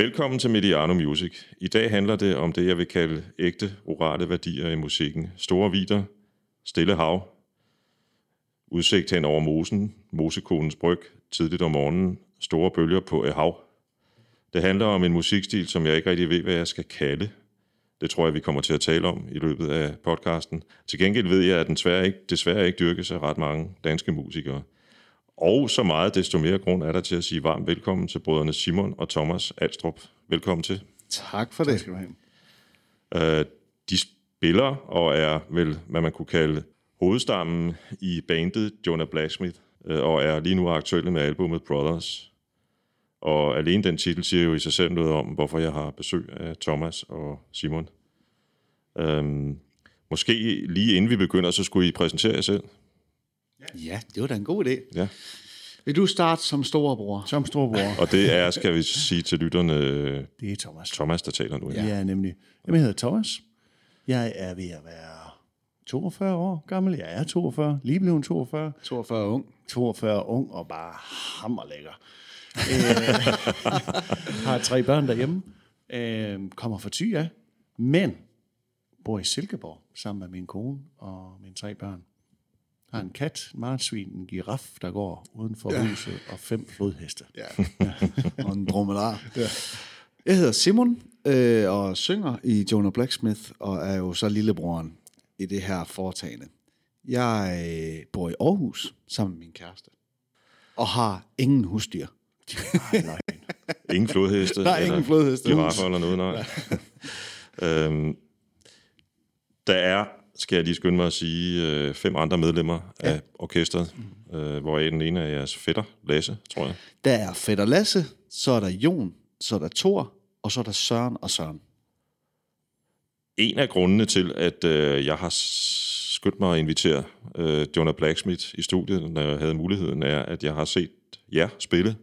Velkommen til Mediano Music. I dag handler det om det, jeg vil kalde ægte orale værdier i musikken. Store vider, stille hav, udsigt hen over mosen, mosekonens bryg, tidligt om morgenen, store bølger på et hav. Det handler om en musikstil, som jeg ikke rigtig ved, hvad jeg skal kalde. Det tror jeg, vi kommer til at tale om i løbet af podcasten. Til gengæld ved jeg, at den desværre ikke, desværre ikke dyrkes af ret mange danske musikere. Og så meget desto mere grund er der til at sige varmt velkommen til brødrene Simon og Thomas Alstrup. Velkommen til. Tak for det. skal du have. Øh, de spiller og er vel, hvad man kunne kalde hovedstammen i bandet Jonah Blacksmith, øh, og er lige nu aktuelle med albumet Brothers. Og alene den titel siger jo i sig selv noget om, hvorfor jeg har besøg af Thomas og Simon. Øhm, måske lige inden vi begynder, så skulle I præsentere jer selv. Ja, det var da en god idé. Ja. Vil du starte som storebror? Som storbror. Og det er, skal vi sige til lytterne, Det er Thomas. Thomas, der taler nu. Ja, ja nemlig. Jeg hedder Thomas. Jeg er ved at være 42 år gammel. Jeg er 42. Lige blevet 42. 42 ung. 42 ung og bare hammerlækker. øh, har tre børn derhjemme. Øh, kommer fra Thy af. Men bor i Silkeborg sammen med min kone og mine tre børn. Har en kat, en marsvin, en giraf, der går uden for ja. huset, og fem flodheste. Ja. og en dromedar. Ja. Jeg hedder Simon øh, og synger i Jonah Blacksmith, og er jo så lillebroren i det her foretagende. Jeg øh, bor i Aarhus sammen med min kæreste, og har ingen husdyr. Ej, nej. Ingen flodheste? Der er ingen flodheste. Giraffer eller noget, nej. øhm, der er, skal jeg lige skynde mig at sige, øh, fem andre medlemmer ja. af orkestret, øh, hvor den ene er jeres fætter, Lasse, tror jeg. Der er Fætter Lasse, så er der Jon, så er der Thor, og så er der Søren og Søren. En af grundene til, at øh, jeg har skyndt mig at invitere øh, Jonah Blacksmith i studiet, når jeg havde muligheden, er, at jeg har set jer spille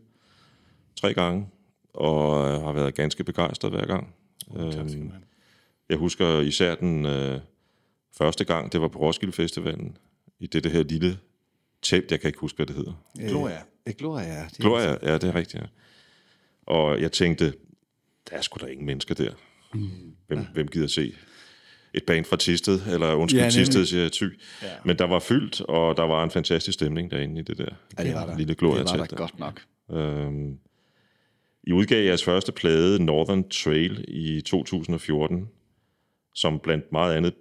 tre gange, og øh, har været ganske begejstret hver gang. Øhm, jeg husker især den øh, første gang, det var på Roskilde Festivalen, i det, det her lille telt, jeg kan ikke huske, hvad det hedder. Gloria. Øh, Gloria, ja. Det er- Gloria, ja, det er rigtigt, ja. Og jeg tænkte, der er sgu da ingen mennesker der. Hvem, hvem gider se et band fra Tisted, eller undskyld, Ja, ja. Tisted, siger jeg ty. Ja. Men der var fyldt, og der var en fantastisk stemning derinde i det der Ja, det var der. lille det var Gloria-telt. der godt nok. Øhm, I udgav jeres første plade, Northern Trail, i 2014, som blandt meget andet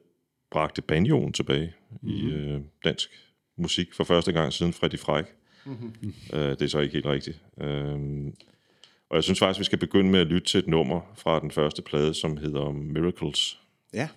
bragte banjoen tilbage mm-hmm. i øh, dansk musik for første gang siden Freddy Fræk. Mm-hmm. Øh, det er så ikke helt rigtigt. Øhm, og jeg synes faktisk, vi skal begynde med at lytte til et nummer fra den første plade, som hedder Miracles. Ja.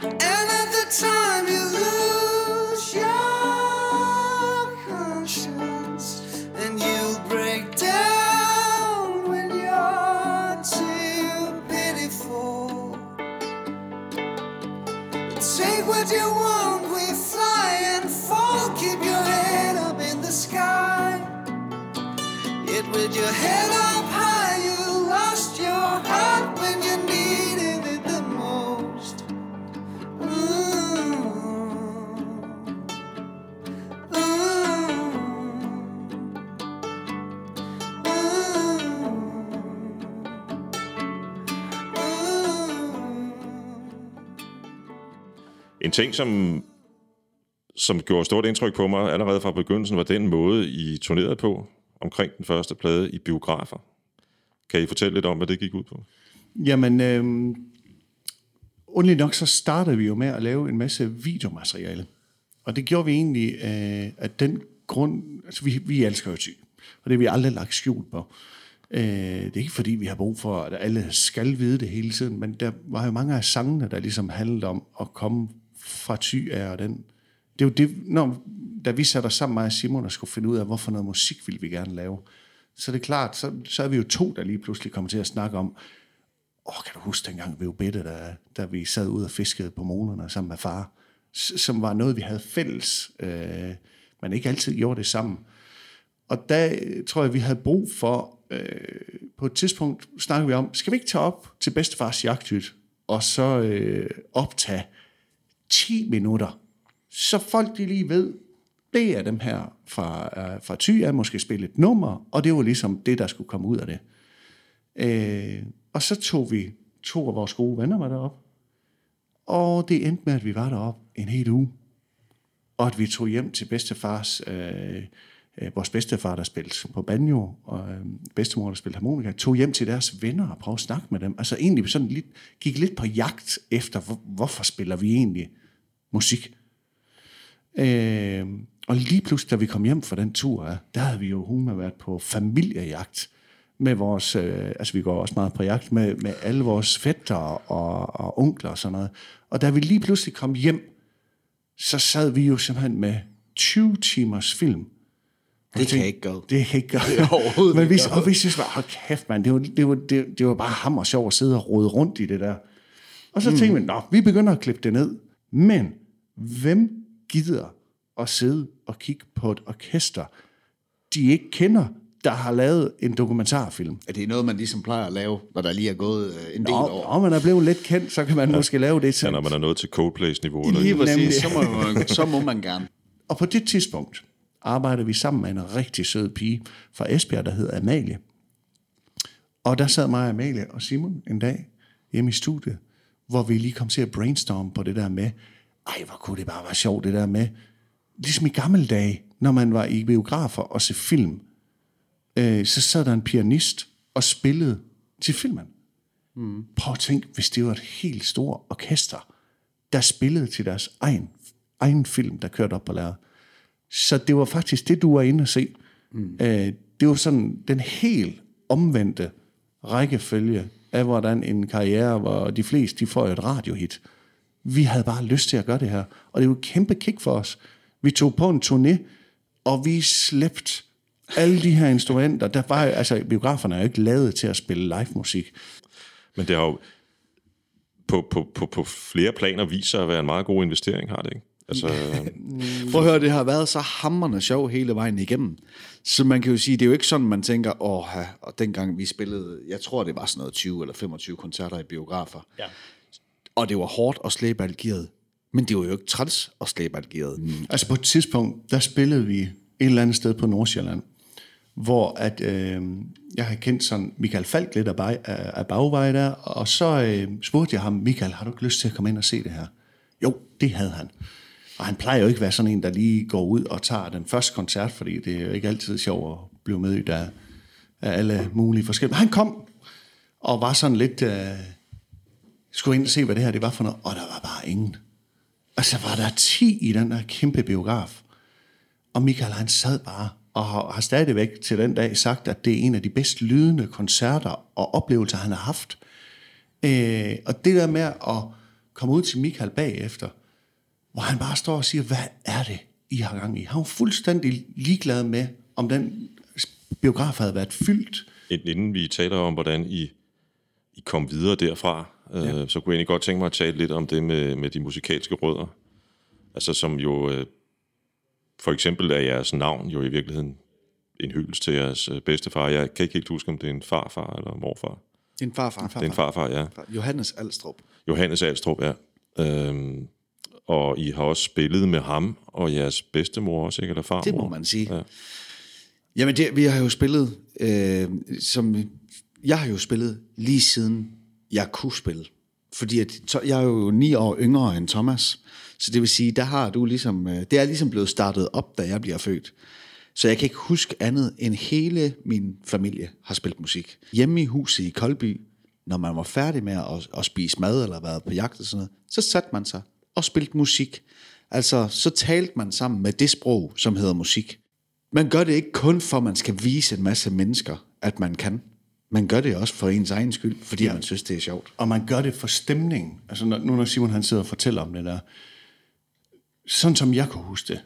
And at the time ting, som, som gjorde stort indtryk på mig allerede fra begyndelsen, var den måde, I turnerede på omkring den første plade i biografer. Kan I fortælle lidt om, hvad det gik ud på? Jamen, øh, underligt nok, så startede vi jo med at lave en masse videomateriale. Og det gjorde vi egentlig øh, af den grund, altså vi, vi elsker jo ty, og det har vi aldrig lagt skjul på. Øh, det er ikke fordi, vi har brug for, at alle skal vide det hele tiden, men der var jo mange af sangene, der ligesom handlede om at komme fra Thy er, og den, det er jo det, når, da vi satte os sammen, mig og Simon, og skulle finde ud af, hvorfor noget musik ville vi gerne lave, Så det er klart, så, så er vi jo to, der lige pludselig kommer til at snakke om, åh, kan du huske dengang vi var bedte, da, da vi sad ude og fiskede på molerne sammen med far, som var noget, vi havde fælles, øh, men ikke altid gjorde det sammen. Og der øh, tror jeg, vi havde brug for, øh, på et tidspunkt snakker vi om, skal vi ikke tage op til bedstefars jagthyt, og så øh, optage 10 minutter, så folk de lige ved, det er dem her fra, øh, fra Thy, er måske spille et nummer, og det var ligesom det, der skulle komme ud af det. Øh, og så tog vi to af vores gode venner med derop, og det endte med, at vi var derop en hel uge, og at vi tog hjem til bedstefars, øh, øh, vores bedstefar, der spillede på banjo, og øh, bedstemor, der spillede harmonika, tog hjem til deres venner og prøvede at snakke med dem. Altså egentlig sådan lidt, gik lidt på jagt efter, hvor, hvorfor spiller vi egentlig musik? Øh, og lige pludselig, da vi kom hjem fra den tur, der havde vi jo hun været på familiejagt med vores, øh, altså vi går også meget på jagt med, med alle vores fætter og, og onkler og sådan noget. Og da vi lige pludselig kom hjem, så sad vi jo simpelthen med 20 timers film. Det kan ikke gå. Det kan ikke gøre. overhovedet Men vi, gøre. og vi synes bare, hold kæft mand, det var, det, var, det, det var bare hammer sjovt at sidde og rode rundt i det der. Og så mm. tænkte vi, nå, vi begynder at klippe det ned. Men hvem gider at sidde og kigge på et orkester, de ikke kender, der har lavet en dokumentarfilm? Er det noget, man ligesom plejer at lave, når der lige er gået øh, en del Og, år? og man er blevet lidt kendt, så kan man ja. måske lave det. Ja, Til. når man er nået til Coldplays niveau. Eller Lige noget. præcis, så må, man, så må man gerne. Og på det tidspunkt arbejdede vi sammen med en rigtig sød pige fra Esbjerg, der hedder Amalie. Og der sad mig, Amalie og Simon en dag hjemme i studiet, hvor vi lige kom til at brainstorme på det der med, ej, hvor kunne det bare være sjovt, det der med, ligesom i gamle dage, når man var i biografer og se film, øh, så sad der en pianist og spillede til filmen. Mm. Prøv at tænke, hvis det var et helt stort orkester, der spillede til deres egen, egen film, der kørte op på lærret. Så det var faktisk det, du var inde og se. Mm. Øh, det var sådan den helt omvendte rækkefølge af, hvordan en karriere, hvor de fleste de får et radiohit. Vi havde bare lyst til at gøre det her, og det var et kæmpe kick for os. Vi tog på en turné, og vi slæbte alle de her instrumenter. Der var, altså, biograferne er jo ikke lavet til at spille live musik. Men det har jo på, på, på, på flere planer sig at være en meget god investering, har det ikke? Altså, Prøv at høre, det har været så hammerende sjov hele vejen igennem. Så man kan jo sige, det er jo ikke sådan, man tænker, åh, og dengang vi spillede, jeg tror, det var sådan noget 20 eller 25 koncerter i biografer. Ja. Og det var hårdt at slæbe alt gearet. Men det var jo ikke træls at slæbe alt gearet. Mm. Altså på et tidspunkt, der spillede vi et eller andet sted på Nordsjælland, hvor at, øh, jeg havde kendt sådan Michael Falk lidt af, bag, af bagvej der, og så øh, spurgte jeg ham, Michael, har du ikke lyst til at komme ind og se det her? Jo, det havde han. Og han plejer jo ikke at være sådan en, der lige går ud og tager den første koncert, fordi det er jo ikke altid sjovt at blive med i der af alle mulige forskellige. Men han kom og var sådan lidt, øh, skulle ind og se, hvad det her det var for noget, og der var bare ingen. Og så var der 10 i den der kæmpe biograf. Og Michael, han sad bare og har, har stadigvæk til den dag sagt, at det er en af de bedst lydende koncerter og oplevelser, han har haft. Øh, og det der med at komme ud til Michael bagefter, hvor han bare står og siger, hvad er det, I har gang i? Han var fuldstændig ligeglad med, om den biograf havde været fyldt. inden vi taler om, hvordan I, I kom videre derfra, ja. øh, så kunne jeg egentlig godt tænke mig at tale lidt om det med, med de musikalske rødder. Altså som jo, øh, for eksempel er jeres navn jo i virkeligheden en hyldest til jeres øh, bedstefar. Jeg kan ikke helt huske, om det er en farfar eller morfar. Din farfar. Det er en farfar, ja. Johannes Alstrup. Johannes Alstrup, ja. Øhm, og I har også spillet med ham og jeres bedstemor også, ikke? Eller farmor. Det må man sige. Ja. Jamen, det, vi har jo spillet, øh, som, jeg har jo spillet lige siden jeg kunne spille. Fordi at, jeg er jo ni år yngre end Thomas. Så det vil sige, der har du ligesom, øh, det er ligesom blevet startet op, da jeg bliver født. Så jeg kan ikke huske andet, end hele min familie har spillet musik. Hjemme i huset i Koldby, når man var færdig med at, at spise mad eller været på jagt og sådan noget, så satte man sig og spilte musik. Altså, så talte man sammen med det sprog, som hedder musik. Man gør det ikke kun for, at man skal vise en masse mennesker, at man kan. Man gør det også for ens egen skyld, fordi ja. man synes, det er sjovt. Og man gør det for stemningen. Altså når, nu når Simon han sidder og fortæller om det der. Sådan som jeg kunne huske det,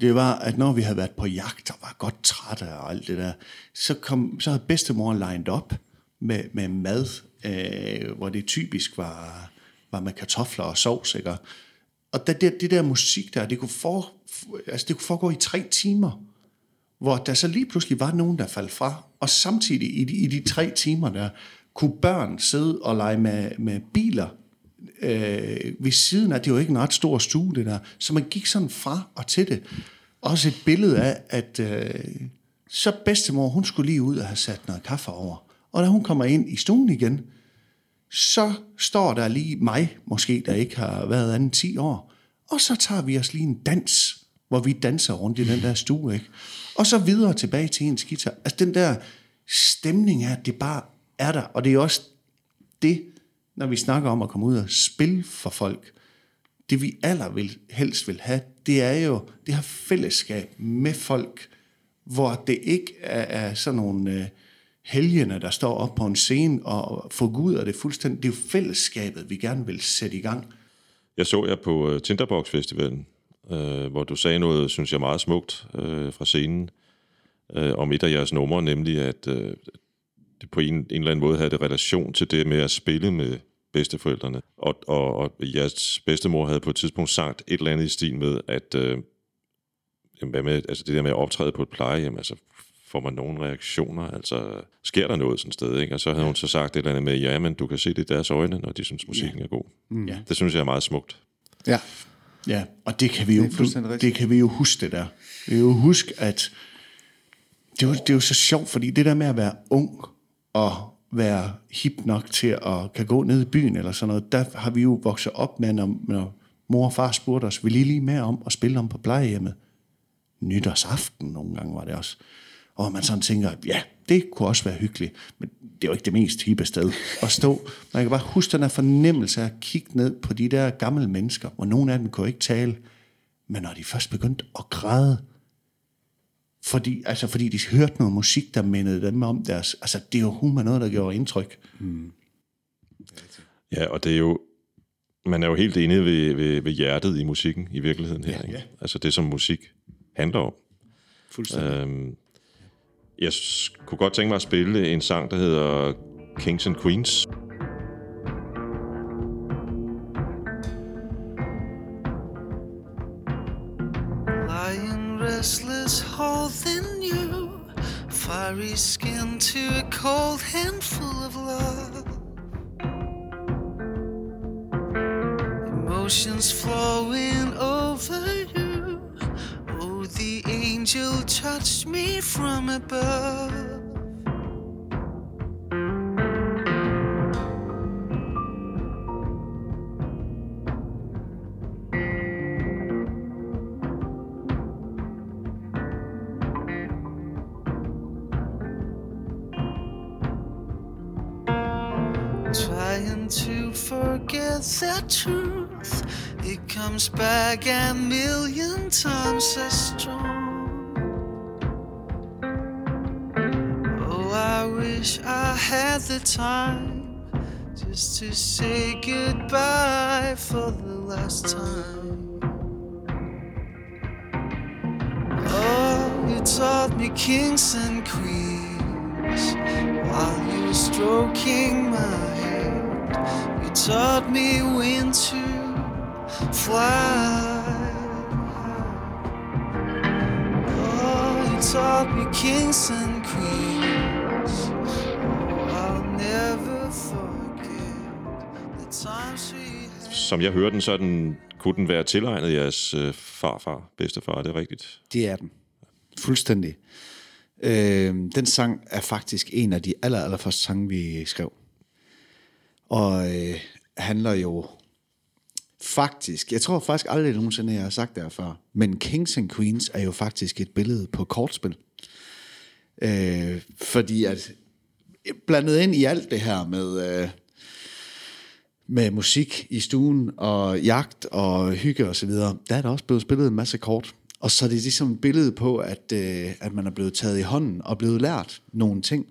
det var, at når vi havde været på jagt og var godt trætte og alt det der, så, kom, så havde bedstemor lined op med, med mad, øh, hvor det typisk var, var med kartofler og sovs, ikke? Og det, det, det der musik der, det kunne, for, altså det kunne foregå i tre timer, hvor der så lige pludselig var nogen, der faldt fra, og samtidig i de, i de tre timer der, kunne børn sidde og lege med, med biler øh, ved siden af, det var ikke en ret stor stue det der, så man gik sådan fra og til det. Også et billede af, at øh, så bedstemor, hun skulle lige ud og have sat noget kaffe over. Og da hun kommer ind i stuen igen, så står der lige mig, måske der ikke har været anden 10 år, og så tager vi os lige en dans, hvor vi danser rundt i den der stue, ikke? Og så videre tilbage til ens guitar. Altså den der stemning er, at det bare er der, og det er også det, når vi snakker om at komme ud og spille for folk, det vi aller vil, helst vil have, det er jo det her fællesskab med folk, hvor det ikke er, er sådan nogle øh, helgene, der står op på en scene og forguder det fuldstændig. Det er jo fællesskabet, vi gerne vil sætte i gang. Jeg så jer på øh, Tinderbox Festivalen, øh, hvor du sagde noget, synes jeg, meget smukt øh, fra scenen, øh, om et af jeres numre, nemlig at øh, det på en, en eller anden måde havde det relation til det med at spille med bedsteforældrene. Og, og, og jeres bedstemor havde på et tidspunkt sagt et eller andet i stil med, at øh, jamen, hvad med, altså det der med at optræde på et plejehjem, altså får man nogle reaktioner, altså sker der noget sådan et sted, ikke? Og så havde ja. hun så sagt et eller andet med, ja, men du kan se det i deres øjne, når de synes, musikken ja. er god. Mm. Ja. Det synes jeg er meget smukt. Ja. Ja, og det kan vi jo, det, det kan vi jo huske det der. Vi kan jo huske, at det er, jo, det er jo så sjovt, fordi det der med at være ung og være hip nok til at kan gå ned i byen eller sådan noget, der har vi jo vokset op med, når, når mor og far spurgte os, vil I lige med om at spille om på plejehjemmet? Nytårsaften nogle gange var det også. Og man sådan tænker, ja, det kunne også være hyggeligt, men det er jo ikke det mest hippe sted at stå. Man kan bare huske den her fornemmelse af at kigge ned på de der gamle mennesker, hvor nogle af dem kunne ikke tale, men når de først begyndte at græde, fordi, altså, fordi de hørte noget musik, der mindede dem om deres... Altså, det er jo humor noget, der gjorde indtryk. Mm. Ja, og det er jo... Man er jo helt inde ved, ved, ved hjertet i musikken i virkeligheden her. Ja, ikke? Ja. Altså det, som musik handler om. Fuldstændig. Øhm, jeg kunne godt tænke mig at spille en sang, der hedder Kings and Queens. restless holding you, fiery skin to a cold handful of love. Emotions flowing over angel touched me from above. Trying to forget the truth, it comes back a million times as time just to say goodbye for the last time. Oh, you taught me kings and queens while you were stroking my head. you taught me when to fly. Oh, you taught me kings and queens. Som jeg hørte den, så den, kunne den være tilegnet jeres øh, farfar, bedstefar, er det rigtigt? Det er den. Fuldstændig. Øh, den sang er faktisk en af de aller, aller første sange, vi skrev. Og øh, handler jo faktisk, jeg tror faktisk aldrig nogensinde, jeg har sagt det her før, men Kings and Queens er jo faktisk et billede på kortspil. Øh, fordi at blandet ind i alt det her med, øh, med musik i stuen og jagt og hygge og så videre, der er der også blevet spillet en masse kort. Og så er det ligesom et billede på, at, øh, at man er blevet taget i hånden og blevet lært nogle ting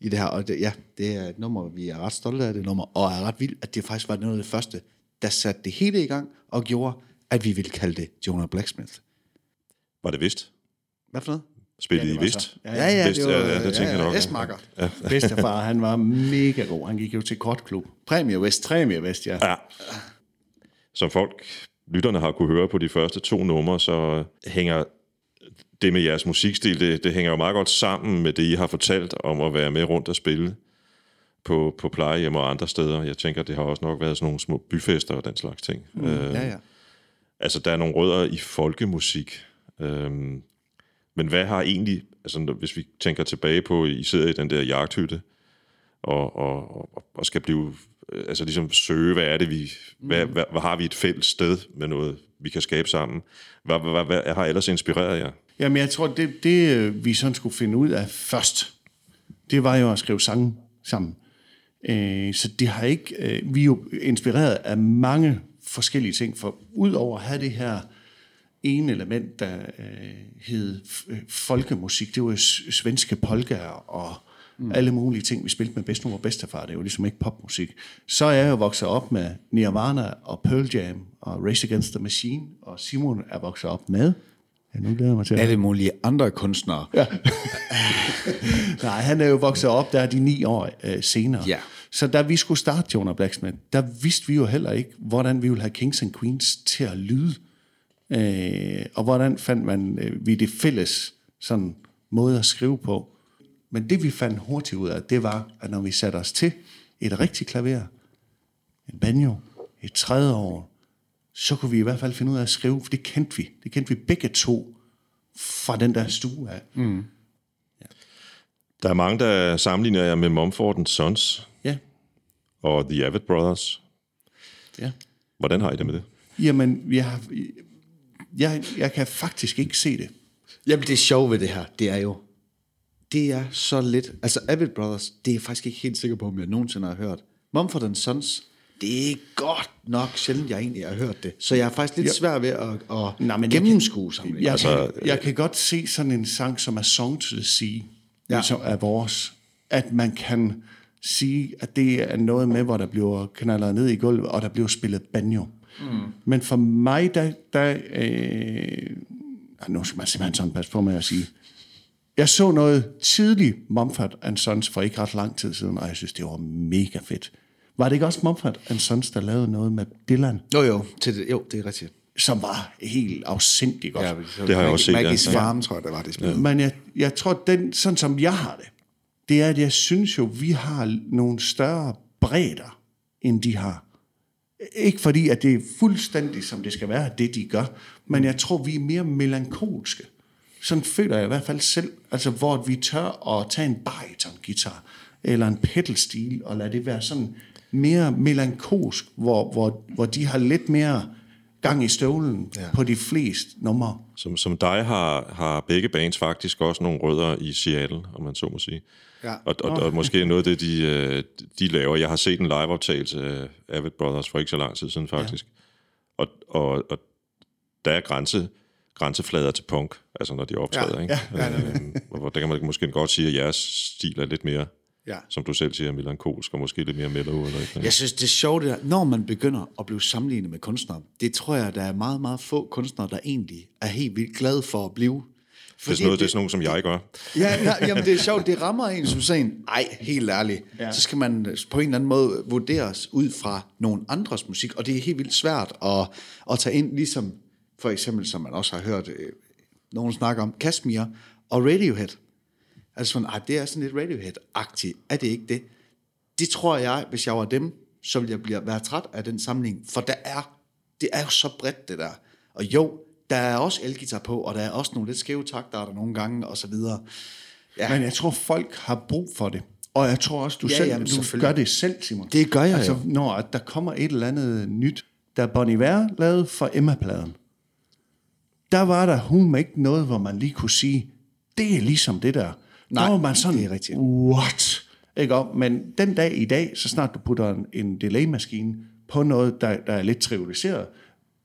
i det her. Og det, ja, det er et nummer, vi er ret stolte af det nummer, og er ret vildt, at det faktisk var noget af det første, der satte det hele i gang, og gjorde, at vi ville kalde det Jonah Blacksmith. Var det vist? Hvad for noget? Spillede Ja, I vist? så. Ja, ja, Vist, det var, ja, ja, det tænker jeg nok. S-marker. Bedstefar, han var mega god. Han gik jo til kortklub. Præmie West. Præmie Vest, ja. Ja. Som folk, lytterne har kunne høre på de første to numre, så hænger det med jeres musikstil, det, det hænger jo meget godt sammen med det, I har fortalt om at være med rundt og spille på, på plejehjem og andre steder. Jeg tænker, det har også nok været sådan nogle små byfester og den slags ting. Mm, øh, Ja, ja. Altså, der er nogle rødder i folkemusik. Øhm, men hvad har egentlig, altså hvis vi tænker tilbage på, I sidder i den der jagthytte, og, og, og, og skal blive, øh, altså ligesom søge, hvad er det, vi, hvad, hvad, hvad har vi et fælles sted med noget, vi kan skabe sammen? Hvad, hvad, hvad, hvad har ellers inspireret jer? Jamen, jeg tror, det, det øh, vi sådan skulle finde ud af først, det var jo at skrive sange sammen. Øh, så det har ikke... Øh, vi er jo inspireret af mange forskellige ting, for udover at have det her ene element, der øh, hed øh, folkemusik, det var svenske polkaer og mm. alle mulige ting, vi spilte med bedstemor og bedstefar, det jo ligesom ikke popmusik. Så er jeg jo vokset op med Nirvana og Pearl Jam og Race Against the Machine, og Simon er vokset op med... Ja, nu glæder jeg mig til Alle mulige andre kunstnere. Ja. Nej, han er jo vokset op, der er de ni år øh, senere. Ja. Så da vi skulle starte Jonah Blacksmith, der vidste vi jo heller ikke, hvordan vi ville have Kings and Queens til at lyde. Øh, og hvordan fandt man øh, vi det fælles sådan, måde at skrive på. Men det vi fandt hurtigt ud af, det var, at når vi satte os til et rigtigt klaver, en banjo, et tredje år, så kunne vi i hvert fald finde ud af at skrive, for det kendte vi. Det kendte vi begge to fra den der stue af. Mm. Der er mange, der sammenligner jer med Mumford Sons Ja, og The Avid Brothers. ja. Hvordan har I det med det? Jamen, jeg, har- jeg, jeg kan faktisk ikke se det. Jamen, det sjove ved det her, det er jo, det er så lidt, altså Avid Brothers, det er jeg faktisk ikke helt sikker på, om jeg nogensinde har hørt. Mumford Sons, det er godt nok sjældent, jeg egentlig har hørt det. Så jeg er faktisk lidt svær ved at, at Nej, men jeg gennemskue sammen. Jeg, Altså, altså, kan, jeg kan godt se sådan en sang, som er Song to the Sea, Ja. ja. som er vores. At man kan sige, at det er noget med, hvor der bliver knaldet ned i gulvet, og der bliver spillet banjo. Mm. Men for mig, der... der øh, ej, nu skal man simpelthen sådan passe på med at sige. Jeg så noget tidligt Mumford and Sons for ikke ret lang tid siden, og jeg synes, det var mega fedt. Var det ikke også Mumford and Sons, der lavede noget med Dylan, Jo, jo, til det, jo, det er rigtigt. som var helt afsindigt godt? Det har jeg også set, ja. Maggie's Farm, tror jeg, der var det spillet. Men jeg, jeg tror, den, sådan som jeg har det, det er, at jeg synes jo, vi har nogle større bredder, end de har. Ikke fordi, at det er fuldstændig, som det skal være, det de gør, men jeg tror, vi er mere melankolske. Sådan føler jeg i hvert fald selv, altså hvor vi tør at tage en bariton-guitar, eller en pedal-stil, og lade det være sådan mere melankolsk, hvor, hvor, hvor de har lidt mere gang i støvlen ja. på de fleste numre. Som, som dig har, har begge bands faktisk også nogle rødder i Seattle, om man så må sige. Ja. Og, og, og måske noget af det, de, øh, de laver. Jeg har set en liveoptagelse af Avid Brothers for ikke så lang tid siden faktisk. Ja. Og, og, og der er grænse, grænseflader til punk, altså når de optræder. Ja, ikke? ja, ja, Øhm, og hvor- der kan man måske godt sige, at jeres stil er lidt mere, Ja. som du selv siger, melankolsk, og måske lidt mere mellow. Eller ikke? Jeg synes, det er sjovt, det der, når man begynder at blive sammenlignet med kunstnere, det tror jeg, der er meget, meget få kunstnere, der egentlig er helt vildt glade for at blive. Det, er sådan noget, det er sådan nogen, som jeg gør. Ja, ja, jamen det er sjovt, det rammer en som sådan, ej, helt ærligt, ja. så skal man på en eller anden måde vurderes ud fra nogle andres musik, og det er helt vildt svært at, at tage ind, ligesom for eksempel, som man også har hørt øh, nogen snakke om, Kashmir og Radiohead. Altså sådan, ej, det er sådan lidt Radiohead-agtigt, er det ikke det? Det tror jeg, hvis jeg var dem, så ville jeg blive, være træt af den samling, for der er, det er jo så bredt det der. Og jo, der er også elgitar på, og der er også nogle lidt skæve takter der nogle gange, og så videre. Ja. Men jeg tror, folk har brug for det. Og jeg tror også, du, Ja, selv, jamen, du gør det selv, Simon. Det gør jeg altså, jo. Når der kommer et eller andet nyt, der Bon Iver lavede for Emma-pladen, der var der hun ikke noget, hvor man lige kunne sige, det er ligesom det der. Nej, der var man sådan, det er rigtigt. what? Ikke? Og, men den dag i dag, så snart du putter en, en delay-maskine på noget, der, der er lidt trivialiseret,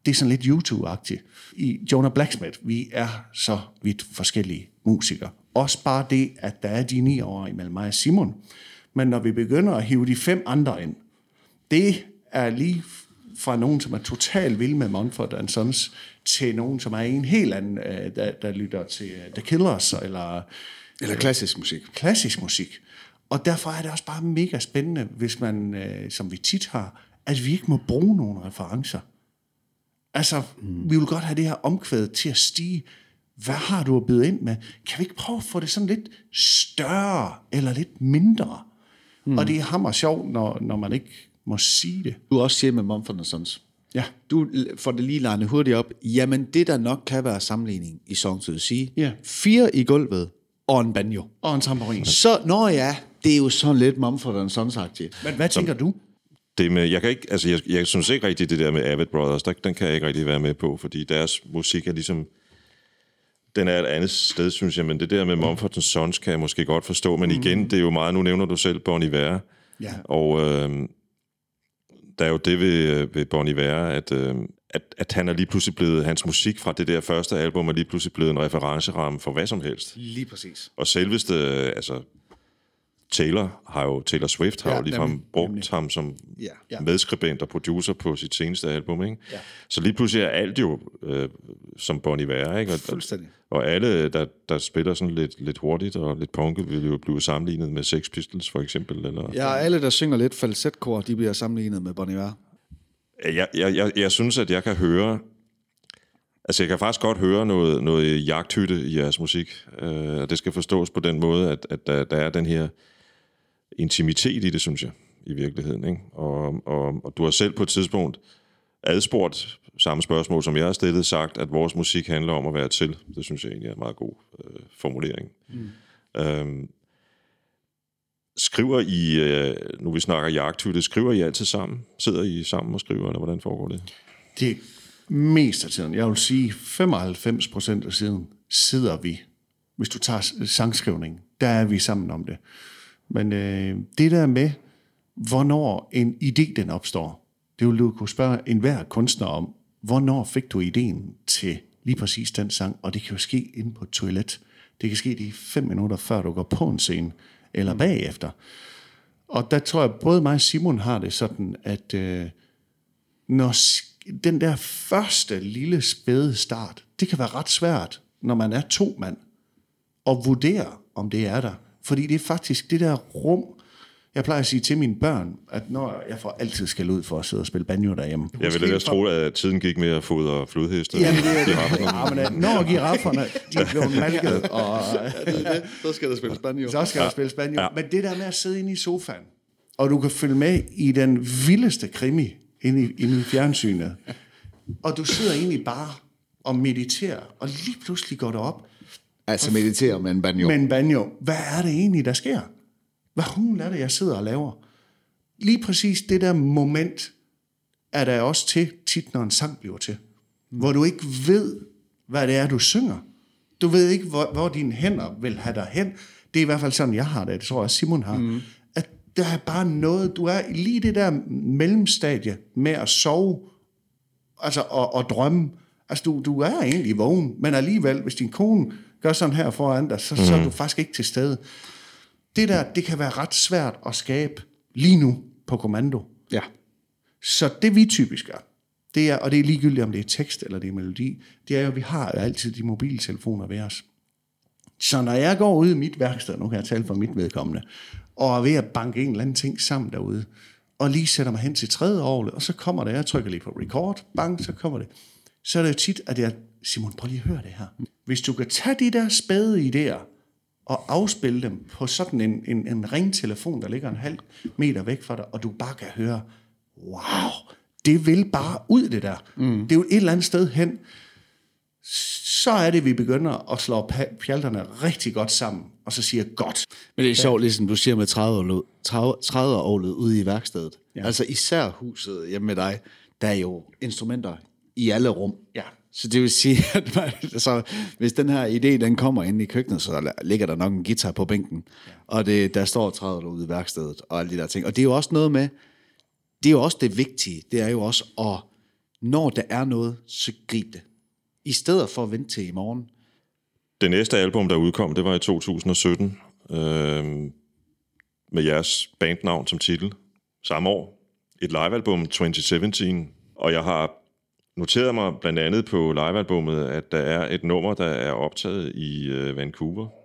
det er sådan lidt YouTube-agtigt. I Jonah Blacksmith, vi er så vidt forskellige musikere. Også bare det, at der er de ni år imellem mig og Simon. Men når vi begynder at hive de fem andre ind, det er lige fra nogen, som er totalt vild med Mumford and Sons, til nogen, som er en helt anden, øh, der, der lytter til øh, The Killers, eller Eller klassisk musik. klassisk musik. Og derfor er det også bare mega spændende, hvis man, øh, som vi tit har, at vi ikke må bruge nogle referencer. Altså, mm. vi vil godt have det her omkvæd til at stige. Hvad har du at byde ind med? Kan vi ikke prøve at få det sådan lidt større, eller lidt mindre? Mm. Og det er hammer sjovt, når, når man ikke må sige det. Du er også siger med Mumford Sons. Ja. Du får det lige legnet hurtigt op. Jamen, det der nok kan være sammenligning i Song to the Sea. Ja. Fire i gulvet og en banjo. Og en tamburin. Så, nå ja, det er jo sådan lidt Mumford Sons-agtigt. Men hvad tænker du? Det med, jeg, kan ikke, altså jeg, jeg synes ikke rigtig, det der med Avid Brothers, der, den kan jeg ikke rigtig være med på, fordi deres musik er ligesom... Den er et andet sted, synes jeg, men det der med Mumford Sons kan jeg måske godt forstå, men igen, det er jo meget, nu nævner du selv Bon Iver, Ja. og øh, der er jo det ved, ved Bon Iver, at, øh, at, at han er lige pludselig blevet, hans musik fra det der første album er lige pludselig blevet en referenceramme for hvad som helst. Lige præcis. Og selveste, altså Taylor har jo, Taylor Swift har Ja, jo ligefrem nemlig, brugt nemlig. ham som Ja. ja. medskribent og producer på sit seneste album, ikke? Ja. Så lige pludselig er alt jo øh, som Bon Iver, ikke? Og, Fuldstændig. og alle, der, der spiller sådan lidt, lidt hurtigt og lidt punket, vil jo blive sammenlignet med Sex Pistols for eksempel. Eller, Ja, alle, der synger lidt falsetkor, de bliver sammenlignet med Bon Iver. Jeg, jeg, jeg, jeg synes, at jeg kan høre... Altså, jeg kan faktisk godt høre noget, noget jagthytte i jeres musik. Øh, og det skal forstås på den måde, at, at der, der er den her intimitet i det, synes jeg, i virkeligheden. Ikke? Og, og, og du har selv på et tidspunkt adspurgt samme spørgsmål, som jeg har stillet, sagt, at vores musik handler om at være til. Det synes jeg egentlig er en meget god øh, formulering. Mm. Øhm, skriver I, øh, nu vi snakker jagthytte, skriver I altid sammen? Sidder I sammen og skriver, eller hvordan foregår det? Det mest af tiden. Jeg vil sige, 95 procent af tiden sidder vi. Hvis du tager sangskrivning, der er vi sammen om det. Men øh, det der med, hvornår en idé den opstår, det vil du kunne spørge enhver kunstner om. Hvornår fik du ideen til lige præcis den sang? Og det kan jo ske inde på et toilet. Det kan ske de fem minutter, før du går på en scene, eller bagefter. Og der tror jeg, både mig og Simon har det sådan, at øh, når den der første lille spæde start, det kan være ret svært, når man er to mand, at vurdere, om det er der. Fordi det er faktisk det der rum, jeg plejer at sige til mine børn, at når jeg får altid skal ud for at sidde og spille banjo derhjemme. Jeg ville ellers tro, at tiden gik med at fodre flodheste. Jamen, det er det. Ja, men øh, når girafferne, de blev malket, og Så skal der spille banjo. så skal der spille banjo. Men det der med at sidde inde i sofaen, og du kan følge med i den vildeste krimi inde i, inde i fjernsynet, og du sidder egentlig bare og mediterer, og lige pludselig går det op Altså meditere med en banjo. med en banjo. Hvad er det egentlig, der sker? Hvad hun er det, jeg sidder og laver? Lige præcis det der moment er der også til, tit når en sang bliver til. Hvor du ikke ved, hvad det er, du synger. Du ved ikke, hvor, hvor dine hænder vil have dig hen. Det er i hvert fald sådan, jeg har det. Det tror jeg, Simon har. Mm. At der er bare noget, du er lige det der mellemstadie med at sove altså, og, og drømme. Altså, du, du er egentlig vågen, men alligevel, hvis din kone gør sådan her foran dig, så, mm. så er du faktisk ikke til stede. Det der, det kan være ret svært at skabe lige nu på kommando. Ja. Så det vi typisk gør, det er, og det er ligegyldigt, om det er tekst eller det er melodi, det er jo, at vi har jo altid de mobiltelefoner ved os. Så når jeg går ud i mit værksted, nu kan jeg tale for mit vedkommende, og er ved at banke en eller anden ting sammen derude, og lige sætter mig hen til tredje året, og så kommer det, jeg trykker lige på record, bang, så kommer det. Så er det jo tit, at jeg, Simon, prøv lige at høre det her. Hvis du kan tage de der spæde idéer, og afspille dem på sådan en, en, en ringtelefon, der ligger en halv meter væk fra dig, og du bare kan høre, wow, det vil bare ud det der. Mm. Det er jo et eller andet sted hen. Så er det, vi begynder at slå pjalterne rigtig godt sammen, og så siger godt. Men det er sjovt, ligesom du siger med 30-året ude i værkstedet. Ja. Altså især huset hjemme med dig, der er jo instrumenter i alle rum. Ja. Så det vil sige, at man, så hvis den her idé, den kommer ind i køkkenet, så ligger der nok en guitar på bænken, ja. og det, der står 30 ude i værkstedet, og alle de der ting. Og det er jo også noget med, det er jo også det vigtige, det er jo også at, når der er noget, så grib det. I stedet for at vente til i morgen. Det næste album, der udkom, det var i 2017, øh, med jeres bandnavn som titel. Samme år. Et livealbum, 2017. Og jeg har noteret mig blandt andet på livealbummet, at der er et nummer, der er optaget i øh, Vancouver.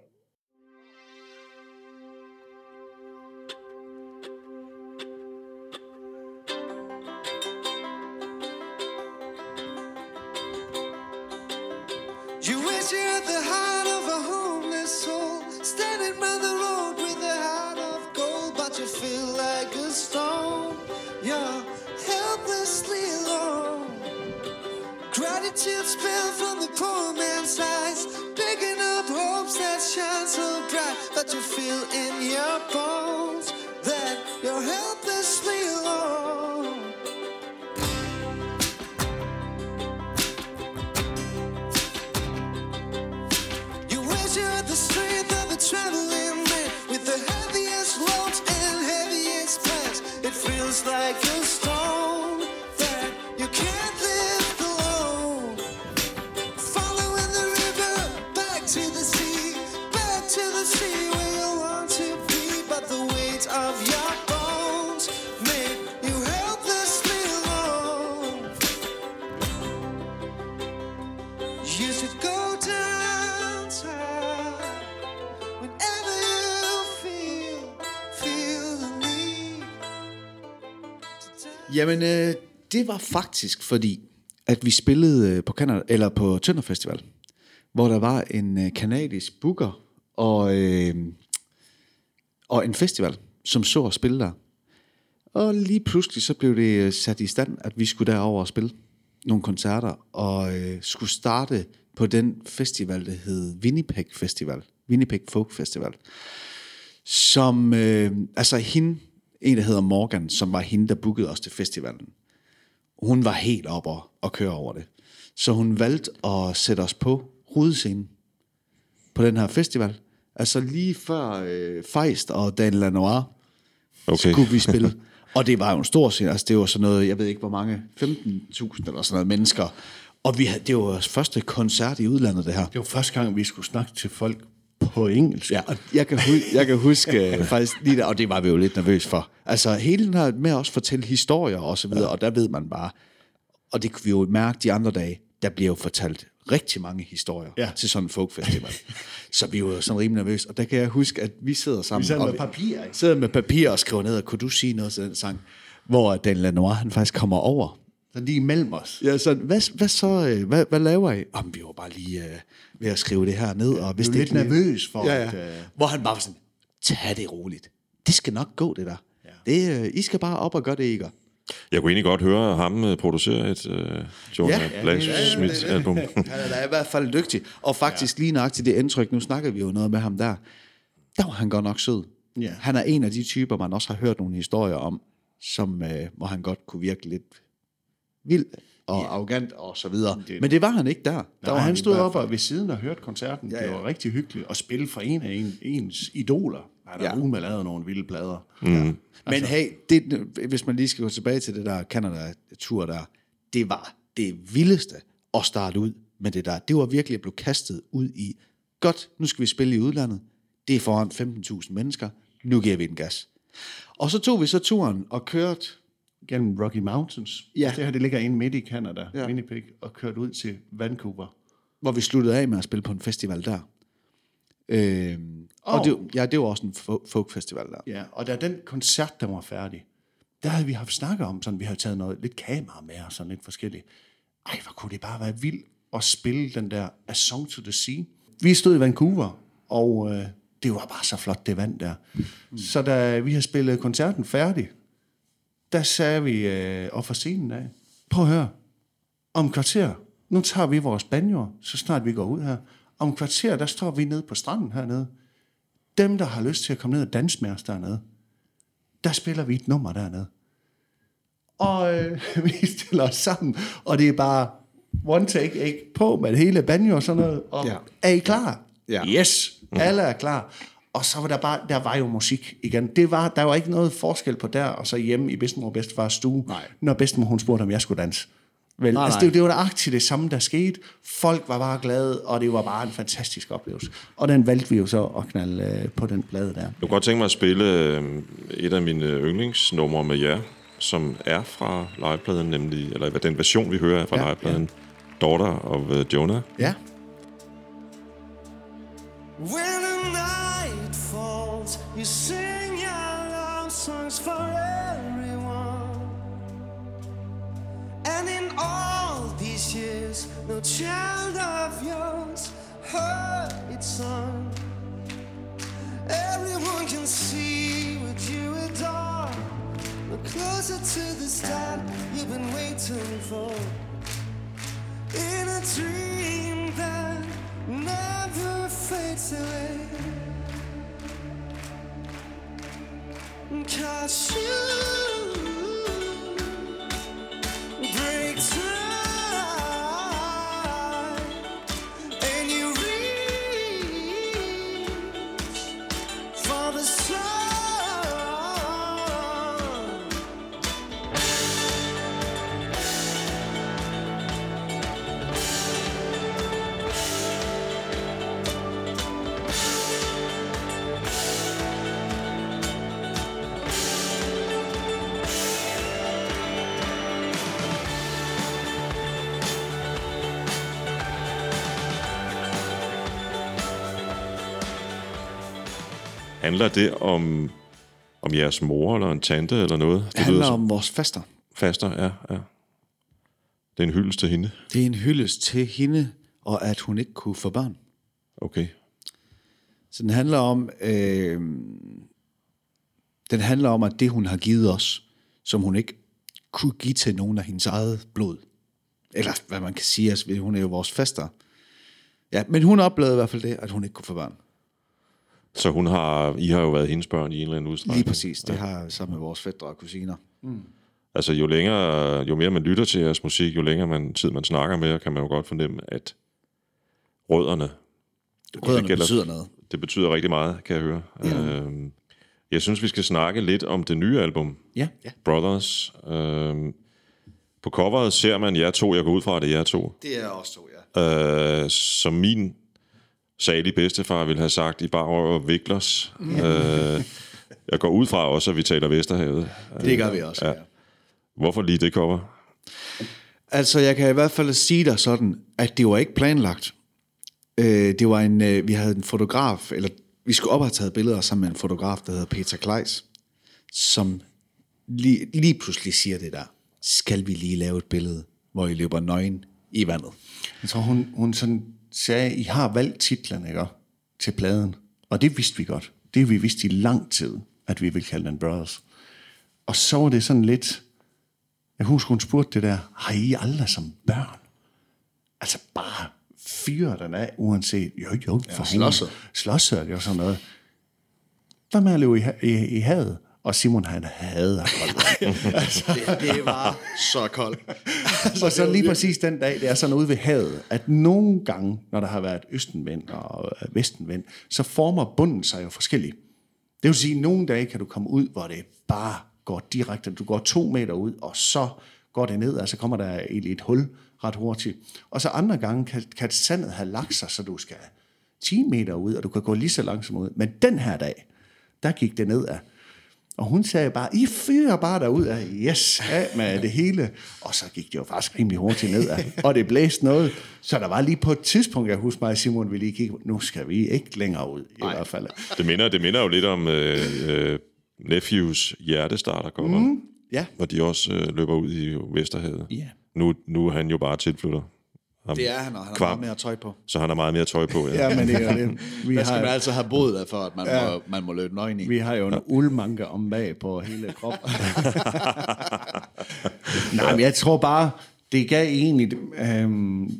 Jamen, øh, det var faktisk fordi, at vi spillede øh, på, Canada, eller på Tønder Festival, hvor der var en øh, kanadisk booker og, øh, og en festival, som så at spille der. Og lige pludselig så blev det øh, sat i stand, at vi skulle derover og spille nogle koncerter, og øh, skulle starte på den festival, der hed Winnipeg Festival. Winnipeg Folk Festival som, øh, altså hende, en der hedder Morgan, som var hende, der bookede os til festivalen. Hun var helt op og, køre over det. Så hun valgte at sætte os på hovedscenen på den her festival. Altså lige før øh, Feist og Dan Lanois Okay. skulle vi spille. Og det var jo en stor scene. Altså det var sådan noget, jeg ved ikke hvor mange, 15.000 eller sådan noget mennesker. Og vi havde, det var vores første koncert i udlandet, det her. Det var første gang, vi skulle snakke til folk på engelsk. Ja, og jeg kan, huske, jeg kan huske øh, faktisk lige der, og det var vi jo lidt nervøs for. Altså hele den her med at også fortælle historier og så videre, ja. og der ved man bare, og det kunne vi jo mærke de andre dage, der bliver jo fortalt rigtig mange historier Ja. til sådan en folkfestival. så vi var jo sådan rimelig nervøse, og der kan jeg huske, at vi sidder sammen. Vi sad og med papir, ikke? Sidder med papir og skriver ned, og kunne du sige noget til den sang? Hvor Dan Lanois, han faktisk kommer over Så lige imellem os. Ja, så hvad, hvad så? øh, Hvad, hvad laver I? Om vi var bare lige øh, ved at skrive det her ned. Og hvis det lidt ikke nervøs for, ja, ja. at, øh, Hvor han bare var sådan, tag det roligt. Det skal nok gå, det der. Ja. Det, øh, I skal bare op og gøre det, I gør. Jeg kunne egentlig godt høre ham øh, producere et uh, Jonah Ja. ja, Blacksmith-album. Han er da i hvert fald dygtig. Og faktisk ja. lige nøjagtigt det indtryk, nu snakker vi jo noget med ham der, der var han godt nok sød. Ja. Han er en af de typer, man også har hørt nogle historier om, som, øh, hvor han godt kunne virke lidt vild og ja. arrogant og så videre. Det, Men det var han ikke der. der Der var han stod hvert op og ved siden og hørte koncerten. Ja, Ja, ja. ja. Det var rigtig hyggeligt at spille for en af en, ens idoler. Han har Ja. ja. med lavet nogle vilde plader. Mm. Men altså, hey, det, hvis man lige skal gå tilbage til det der Canada-tur der, det var det vildeste at starte ud med det der. Det var virkelig at blive kastet ud i, godt, nu skal vi spille i udlandet. Det er foran 15.000 mennesker. Nu giver vi den gas. Og så tog vi så turen og kørte, Gennem Rocky Mountains. Ja. Det her, det ligger inde midt i Canada, Ja. Winnipeg, og kørt ud til Vancouver. hvor vi sluttede af med at spille på en festival der. Øhm, og Og- det, ja, det var også en fo- folkfestival der. Ja, og da den koncert, der var færdig, der havde vi haft snakket om, sådan, vi havde taget noget, lidt kamera med og sådan lidt forskelligt. Ej, hvor kunne det bare være vildt at spille den der A Song to the Sea. Vi stod i Vancouver, og øh, det var bare så flot, det vand der. Mm. Så da vi havde spillet koncerten færdig, der sagde vi øh, op for scenen af, prøv at høre, om kvarter, nu tager vi vores banjoer, så snart vi går ud her. Om kvarter, der står vi nede på stranden hernede. Dem, der har lyst til at komme ned og danse med os dernede, der spiller vi et nummer dernede. Og øh, vi stiller os sammen, og det er bare one take, ikke? På med hele banjo og sådan noget. Og Ja. ja. er I klar? Ja. Yes, alle er klar. Og så var der bare, der var jo musik igen. Det var, der var ikke noget forskel på der, og så hjemme i bedstemor og bedstefars stue, Nej. når bedstemor hun spurgte, om jeg skulle danse. Vel, Nej, altså, nej. det, det var da aktivt det samme, der skete. Folk var bare glade, og det var bare en fantastisk oplevelse. Og den valgte vi jo så at knalde øh, på den plade der. Jeg kunne godt tænke mig at spille øh, et af mine yndlingsnumre med jer, som er fra livepladen, nemlig, eller hvad den version, vi hører er fra Ja, ja, livepladen, Daughter of uh, Jonah. Ja. When you sing your love songs for everyone. And in all these years, no child of yours heard its song. Everyone can see what you adore. We're closer to the start you've been waiting for. In a dream that never fades away. Cause you Handler det om, om jeres mor eller en tante eller noget? Det handler om vores faster. Faster, ja, ja. Det er en hyldest til hende. Det er en hyldest til hende, og at hun ikke kunne få børn. Okay. Så den handler om, øh, den handler om, at det hun har givet os, som hun ikke kunne give til nogen af hendes eget blod. Eller hvad man kan sige, altså, hun er jo vores faster. Ja, men hun oplevede i hvert fald det, at hun ikke kunne få børn. Så hun har, I har jo været hendes børn i en eller anden udstrækning. Lige præcis, det har jeg sammen med vores fædre og kusiner. Altså jo længere, jo mere man lytter til jeres musik, jo længere man, tid man snakker med jer, kan man jo godt fornemme, at rødderne, Rødderne gælder- betyder noget. det betyder rigtig meget, kan jeg høre. Ja. Øhm, jeg synes, vi skal snakke lidt om det nye album, Ja, ja. Brothers. Øhm, på coveret ser man jer to, jeg går ud fra, at det er jer to. Det er også to, ja. Øh, som min salige bedstefar ville have sagt, i bare røv og viklers. øh, jeg går ud fra også, at vi taler Vesterhavet. Det gør vi også, ja. ja. Hvorfor lige det cover? Altså, jeg kan i hvert fald sige dig sådan, at det var ikke planlagt. Øh, det var en, øh, vi havde en fotograf, eller vi skulle op og have taget billeder sammen med en fotograf, der hedder Peter Kleis, som lige, lige pludselig siger det der, skal vi lige lave et billede, hvor I løber nøgen i vandet. Jeg tror, hun, hun sådan sagde, I har valgt titlerne, ikke? Til pladen. Og det vidste vi godt. Det vi vidst i lang tid, at vi ville kalde den Brothers. Og så var det sådan lidt... Jeg husker, hun spurgte det der, har I aldrig som børn? Altså bare fyre den af, uanset... Jo, jo, for ja, slåsset. Slåsset og sådan noget. Hvad med at løbe i, i, i havet? Og Simon, han hader koldt. Det, det var så koldt. og så lige præcis den dag, det er sådan ude ved havet, at nogle gange, når der har været østenvind og øh, vestenvind, så former bunden sig jo forskelligt. Det vil sige, at nogle dage kan du komme ud, hvor det bare går direkte. Du går to meter ud, og så går det ned, og så kommer der i et hul ret hurtigt. Og så andre gange kan, kan sandet have lagt sig, så du skal 10 meter ud, og du kan gå lige så langsomt ud. Men den her dag, der gik det ned af. Og hun sagde bare, I fyrer bare derud af, yes, af med det hele. Og så gik det jo faktisk rimelig hurtigt ned af. Og det blæste noget. Så der var lige på et tidspunkt, jeg husker mig og Simon, vi lige kigge, nu skal vi ikke længere ud, i hvert fald. Det minder, det minder jo lidt om øh, øh, Nephews hjertestarter cover, mm. Ja, hvor de også øh, løber ud i Vesterhavet. Ja. Nu, nu er han jo bare tilflytter. Ham, det er han, og han har Kvam. meget mere tøj på. Så han har meget mere tøj på. Ja. Ja, men det er det. Vi skal man har, altså have boet der, for at man, ja. må, man må løbe nøgen i. vi har jo en uldmanke om bag på hele kroppen. Nej, men jeg tror bare, det gav egentlig... Øhm,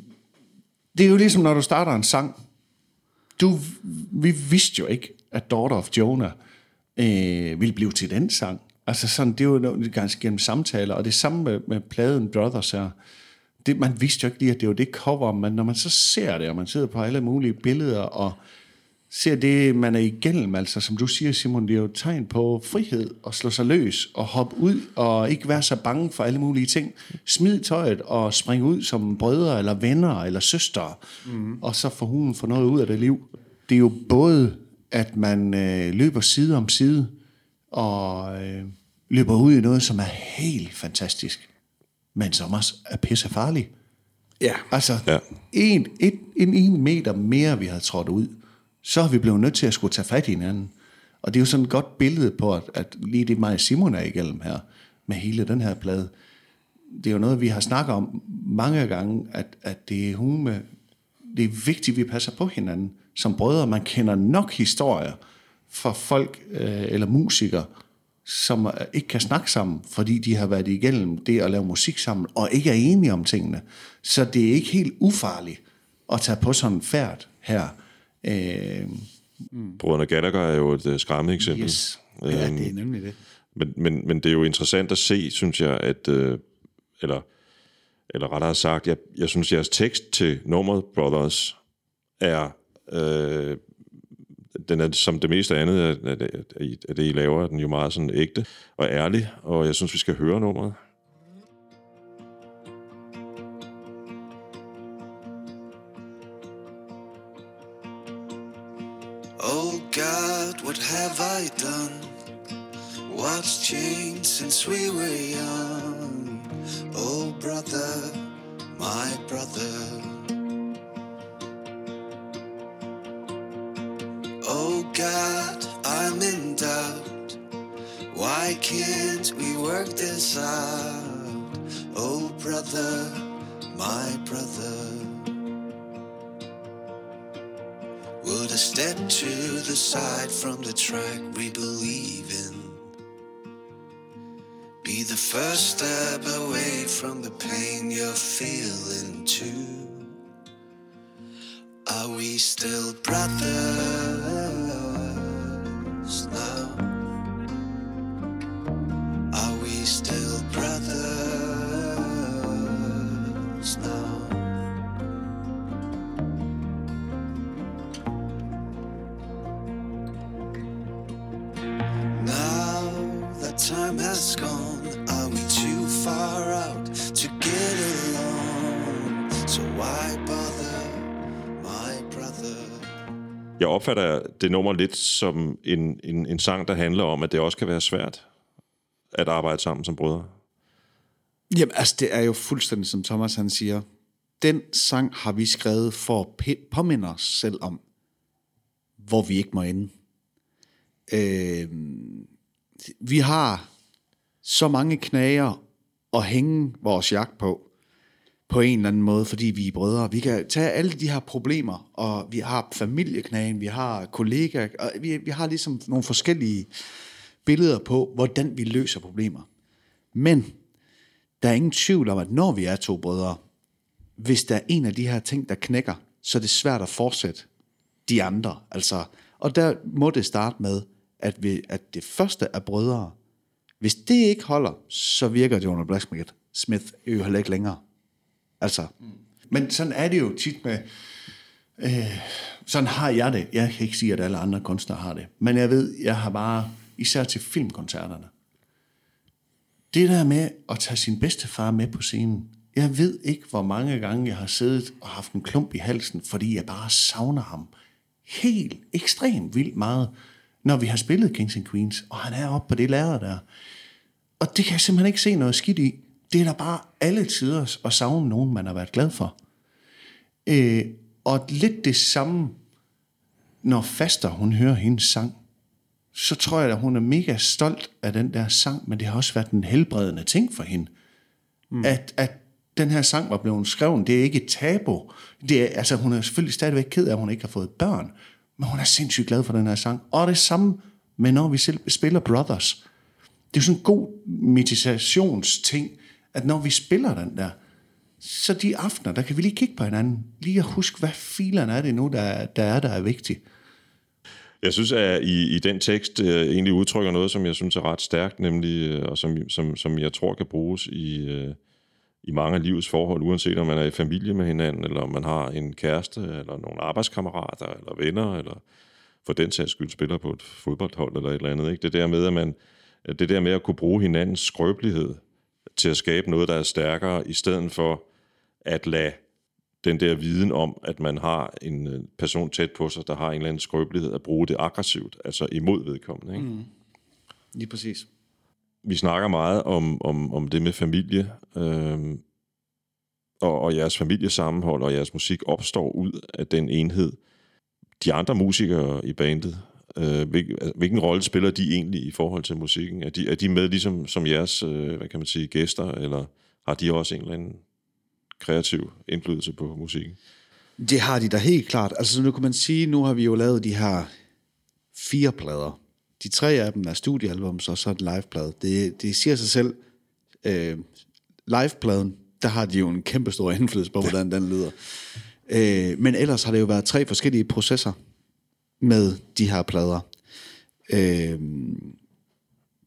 det er jo ligesom, når du starter en sang. Du, vi vidste jo ikke, at Daughter of Jonah øh, ville blive til den sang. Altså sådan, det er jo noget, ganske gennem samtaler, og det samme med, med pladen Brothers her. Det, man vidste jo ikke lige, at det var det cover, men når man så ser det, og man sidder på alle mulige billeder, og ser det, man er igennem, altså som du siger, Simon, det er jo et tegn på frihed, og slå sig løs, og hoppe ud, og ikke være så bange for alle mulige ting. Smid tøjet, og springe ud som brødre, eller venner, eller søstre, mm. og så får hun få noget ud af det liv. Det er jo både, at man øh, løber side om side, og øh, løber ud i noget, som er helt fantastisk, men som også er pisse farlig. Ja. Altså, Ja. en, et, en, en meter mere, vi har trådt ud, så har vi blevet nødt til at skulle tage fat i hinanden. Og det er jo sådan et godt billede på, at, at lige det mig og Simon er igennem her, med hele den her plade, det er jo noget, vi har snakket om mange gange, at, at det, er hun med, det er vigtigt, at vi passer på hinanden som brødre. Man kender nok historier fra folk øh, eller musikere, som øh, ikke kan snakke sammen, fordi de har været igennem det at lave musik sammen, og ikke er enige om tingene. Så det er ikke helt ufarligt at tage på sådan en færd her. Øh, Brødrene Gallagher er jo et uh, skræmmende eksempel. yes. ja, det er nemlig det. Men, men, men det er jo interessant at se, synes jeg, at, øh, eller, eller rettere sagt, jeg, jeg synes, jeres tekst til nummeret Brothers er, øh, den er som det meste andet af, af, af, det, I laver, er den jo meget sådan ægte og ærlig, og jeg synes, vi skal høre nummeret. Oh God, what have I done? What's changed since we were young? Brother, my brother. Would a step to the side from the track we believe in be the first step away from the pain you're feeling too? Are we still brothers Jeg opfatter det nummer lidt som en, en, en sang, der handler om, at det også kan være svært at arbejde sammen som brødre. Jamen, altså, det er jo fuldstændig, som Thomas han siger. Den sang har vi skrevet for at påminde os selv om, hvor vi ikke må ende. Øh, vi har så mange knager at hænge vores jagt på, på en eller anden måde, fordi vi er brødre. Vi kan tage alle de her problemer, og vi har familieknagen, vi har kollegaer, og vi, vi har ligesom nogle forskellige billeder på, hvordan vi løser problemer. Men der er ingen tvivl om, at når vi er to brødre, hvis der er en af de her ting, der knækker, så er det svært at fortsætte de andre. Altså, og der må det starte med, at, vi, at det første er brødre. Hvis det ikke holder, så virker det under Blacksmith Smith jo heller ikke længere. Altså, Men sådan er det jo tit med... Øh, sådan har jeg det. Jeg kan ikke sige, at alle andre kunstnere har det. Men jeg ved, jeg har bare... Især til filmkoncerterne. Det der med at tage sin bedste far med på scenen. Jeg ved ikke, hvor mange gange jeg har siddet og haft en klump i halsen, fordi jeg bare savner ham helt ekstremt vildt meget, når vi har spillet Kings and Queens, og han er oppe på det lader der. Og det kan jeg simpelthen ikke se noget skidt i. Det er da bare alle tider at savne nogen, man har været glad for. Øh, og lidt det samme, når Faster, hun hører hendes sang, så tror jeg, at hun er mega stolt af den der sang, men det har også været en helbredende ting for hende. Mm. At, at den her sang var blevet skrevet, det er ikke et tabu. Det er, altså, hun er selvfølgelig stadigvæk ked af, at hun ikke har fået børn, men hun er sindssygt glad for den her sang. Og det samme med, når vi selv spiller Brothers. Det er sådan en god meditationsting, at når vi spiller den der, så de aftener, der kan vi lige kigge på hinanden. Lige at huske, hvad filerne er det nu, der, der er, der er vigtigt. Jeg synes, at I, i den tekst uh, egentlig udtrykker noget, som jeg synes er ret stærkt, nemlig, uh, og som, som, som jeg tror kan bruges i, uh, i mange af livets forhold, uanset om man er i familie med hinanden, eller om man har en kæreste, eller nogle arbejdskammerater, eller venner, eller for den sags skyld spiller på et fodboldhold, eller et eller andet. Ikke? Det der med, at man, det der med at kunne bruge hinandens skrøbelighed til at skabe noget, der er stærkere, i stedet for at lade den der viden om, at man har en øh, person tæt på sig, der har en eller anden skrøbelighed, at bruge det aggressivt, altså imod vedkommende. Ikke? Mm. lige præcis. vi snakker meget om, om, om det med familie, øh, og, og jeres familiesammenhold og jeres musik opstår ud af den enhed. De andre musikere i bandet, øh, altså, hvilken rolle spiller de egentlig i forhold til musikken? Er de, er de med ligesom som jeres, øh, hvad kan man sige, gæster, eller har de også en eller anden kreativ indflydelse på musikken? Det har de da helt klart. Altså nu kan man sige, nu har vi jo lavet de her fire plader. De tre af dem er studiealbums, og så en liveplade. Det, det siger sig selv. Øh, livepladen, der har de jo en kæmpe stor indflydelse på, hvordan den lyder. Øh, men ellers har det jo været tre forskellige processer med de her plader. Øh,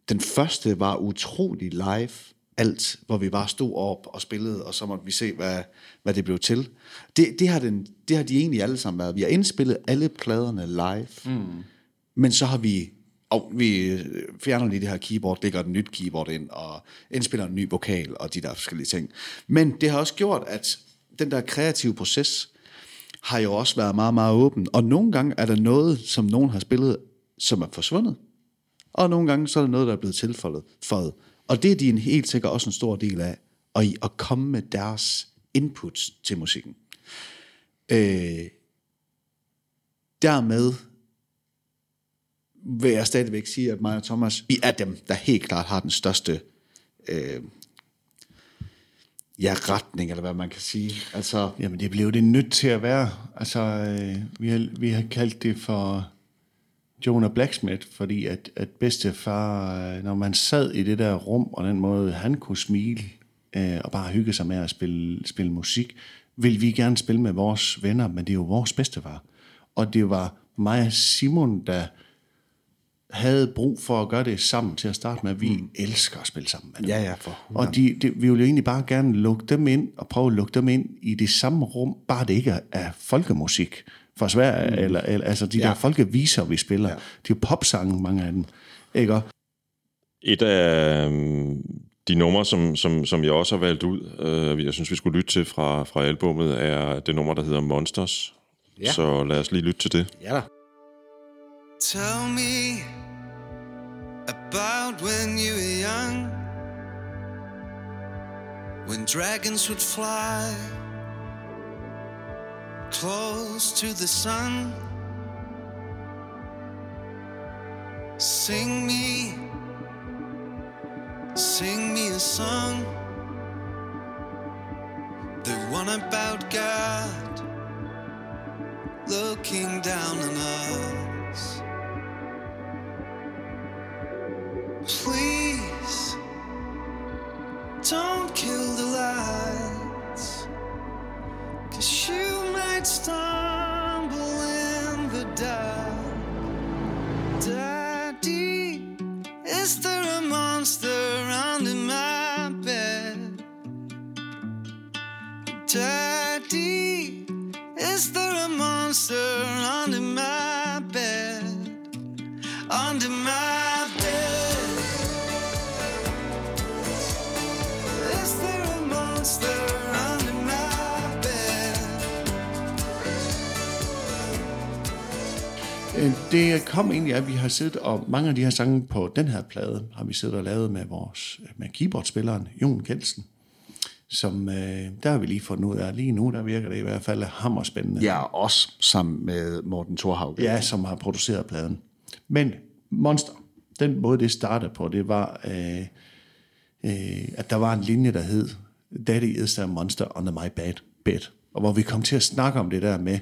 den første var utrolig live, alt, hvor vi bare stod op og spillede, og så måtte vi se, hvad, hvad det blev til. Det, det, har den, det har de egentlig alle sammen været. Vi har indspillet alle pladerne live, mm. men så har vi og vi fjerner lige det her keyboard, lægger et nyt keyboard ind, og indspiller en ny vokal, og de der forskellige ting. Men det har også gjort, at den der kreative proces har jo også været meget, meget åben. Og nogle gange er der noget, som nogen har spillet, som er forsvundet. Og nogle gange så er der noget, der er blevet tilføjet. Og det er de en helt sikkert også en stor del af, og i at komme med deres inputs til musikken. Øh, dermed vil jeg stadigvæk sige, at mig og Thomas, vi er dem, der helt klart har den største øh, ja, retning, eller hvad man kan sige. Altså, Jamen, det blev det nødt til at være. Altså, øh, vi, har, vi har kaldt det for Jonah Blacksmith, fordi at, at bedstefar, øh, når man sad i det der rum, og den måde, han kunne smile øh, og bare hygge sig med at spille, spille musik, vil vi gerne spille med vores venner, men det er jo vores bedstefar. Og det var mig og Simon, der havde brug for at gøre det sammen til at starte med. Vi mm. elsker at spille sammen med dem. Ja, ja, for Og de, de, vi vil jo egentlig bare gerne lukke dem ind, og prøve at lukke dem ind i det samme rum, bare det ikke er, er folkemusik fra Sverige, mm. eller, eller altså de ja. der folkeviser, vi spiller. Ja. De er popsange, mange af dem. Ikke? Et af øhm, de numre, som, som, som jeg også har valgt ud, øh, jeg synes, vi skulle lytte til fra, fra albummet, er det nummer, der hedder Monsters. Ja. Så lad os lige lytte til det. Ja da. Tell me about when you were young, when dragons would fly close to the sun. Sing me, sing me a song, the one about God looking down on us. Det kom egentlig af, at vi har siddet, og mange af de her sange på den her plade, har vi siddet og lavet med vores med keyboardspilleren, Jon Kelsen. Som, øh, der har vi lige fundet ud af, lige nu, der virker det i hvert fald hammerspændende. Ja, også sammen med Morten Thorhaug. Ja, som har produceret pladen. Men Monster, den måde det startede på, det var, øh, øh, at der var en linje, der hed Daddy is a monster under my bed, bed. Og hvor vi kom til at snakke om det der med,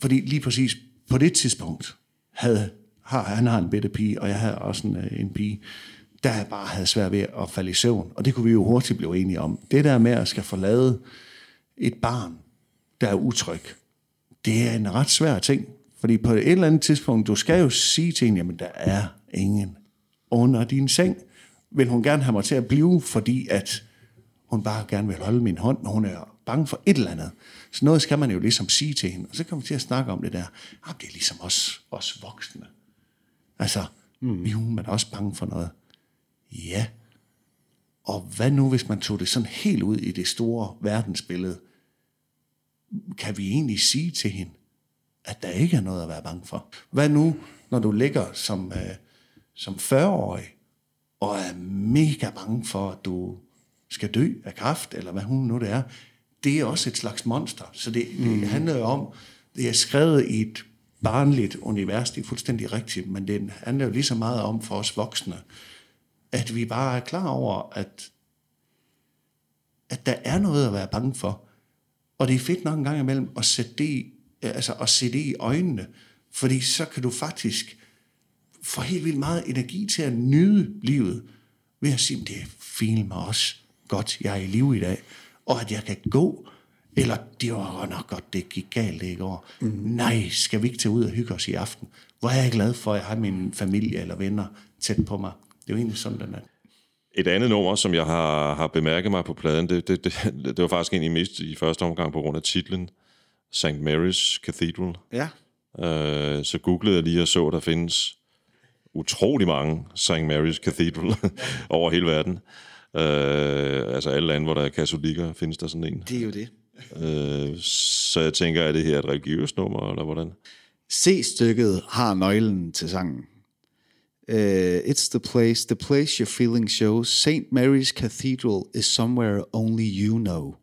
fordi lige præcis på det tidspunkt havde, har, han har en bitte pige, og jeg havde også en, øh, en pige, der bare havde svært ved at falde i søvn. Og det kunne vi jo hurtigt blive enige om. Det der med at skal forlade et barn, der er utryg, det er en ret svær ting. Fordi på et eller andet tidspunkt, du skal jo sige til hende, jamen der er ingen under din seng. Vil hun gerne have mig til at blive, fordi at hun bare gerne vil holde min hånd, når hun er bange for et eller andet. Så noget skal man jo ligesom sige til hende. Og så kommer vi til at snakke om det der. Jamen, det er ligesom os, os voksne. Altså, mm. man er også bange for noget. Ja. Og hvad nu, hvis man tog det sådan helt ud i det store verdensbillede? Kan vi egentlig sige til hende, at der ikke er noget at være bange for? Hvad nu, når du ligger som, øh, som 40-årig og er mega bange for, at du skal dø af kræft, eller hvad hun nu det er, det er også et slags monster. Så det, det mm. handler jo om, det er skrevet i et barnligt univers, det er fuldstændig rigtigt, men det handler jo lige så meget om for os voksne, at vi bare er klar over, at, at der er noget at være bange for. Og det er fedt nok en gang imellem at sætte det, i- altså at se det i øjnene, fordi så kan du faktisk få helt vildt meget energi til at nyde livet, ved at sige, "Men det er mig også godt, jeg er i live i dag, og at jeg kan gå, eller det var nok godt, det gik galt det i går. Mm. Nej, skal vi ikke tage ud og hygge os i aften? Hvor er jeg glad for, at jeg har min familie eller venner tæt på mig. Det er jo egentlig sådan, den er. Et andet nummer, som jeg har, har bemærket mig på pladen, det, det, det, det var faktisk egentlig mest i første omgang på grund af titlen, St. Mary's Cathedral. Ja. Øh, så googlede jeg lige og så, at der findes utrolig mange St. Mary's Cathedral over hele verden. Øh, altså alle lande, hvor der er katolikker, findes der sådan en. Det er jo det. Øh, så jeg tænker, er det her et religiøst nummer, eller hvordan? C-stykket har nøglen til sangen. Uh, it's the place, the place your feeling shows. St. Mary's Cathedral is somewhere only you know.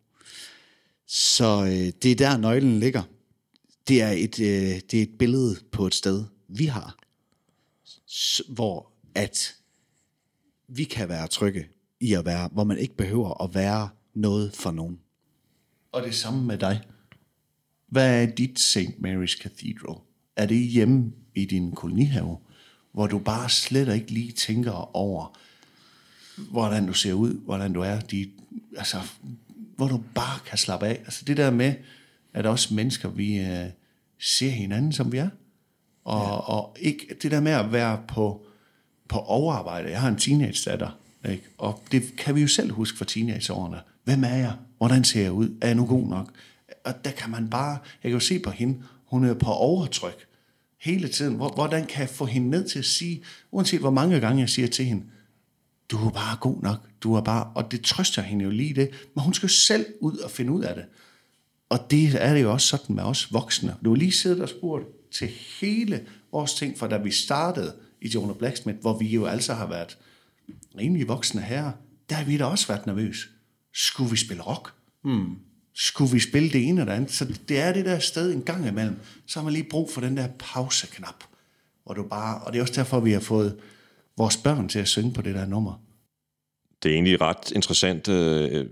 Så uh, det er der nøglen ligger. Det er, et, uh, det er et billede på et sted, vi har, hvor at vi kan være trygge i at være, hvor man ikke behøver at være noget for nogen. Og det samme med dig. Hvad er dit St. Mary's Cathedral? Er det hjemme i din kolonihave, hvor du bare slet ikke lige tænker over, hvordan du ser ud, hvordan du er, de, altså, hvor du bare kan slappe af. Altså det der med, at også mennesker, vi øh, ser hinanden, som vi er. Og, ja. og ikke det der med at være på, på overarbejde. Jeg har en teenage-datter, ikke? og det kan vi jo selv huske fra teenageårene. Hvem er jeg? Hvordan ser jeg ud? Er jeg nu god nok? Og der kan man bare, jeg kan jo se på hende, hun er på overtryk hele tiden. Hvordan kan jeg få hende ned til at sige, uanset hvor mange gange jeg siger til hende, du er bare god nok, du er bare, og det trøster hende jo lige det, men hun skal jo selv ud og finde ud af det. Og det er det jo også sådan med os voksne. Du har lige siddet og spurgt til hele vores ting, fra da vi startede i Jonah Blacksmith, hvor vi jo altså har været rimelig voksne her, der har vi da også været nervøse. Skulle vi spille rock? Hmm. Skulle vi spille det ene eller andet? Så det er det der sted en gang imellem. Så har man lige brug for den der pauseknap. Hvor du bare, og det er også derfor, vi har fået vores børn til at synge på det der nummer. Det er egentlig ret interessant øh,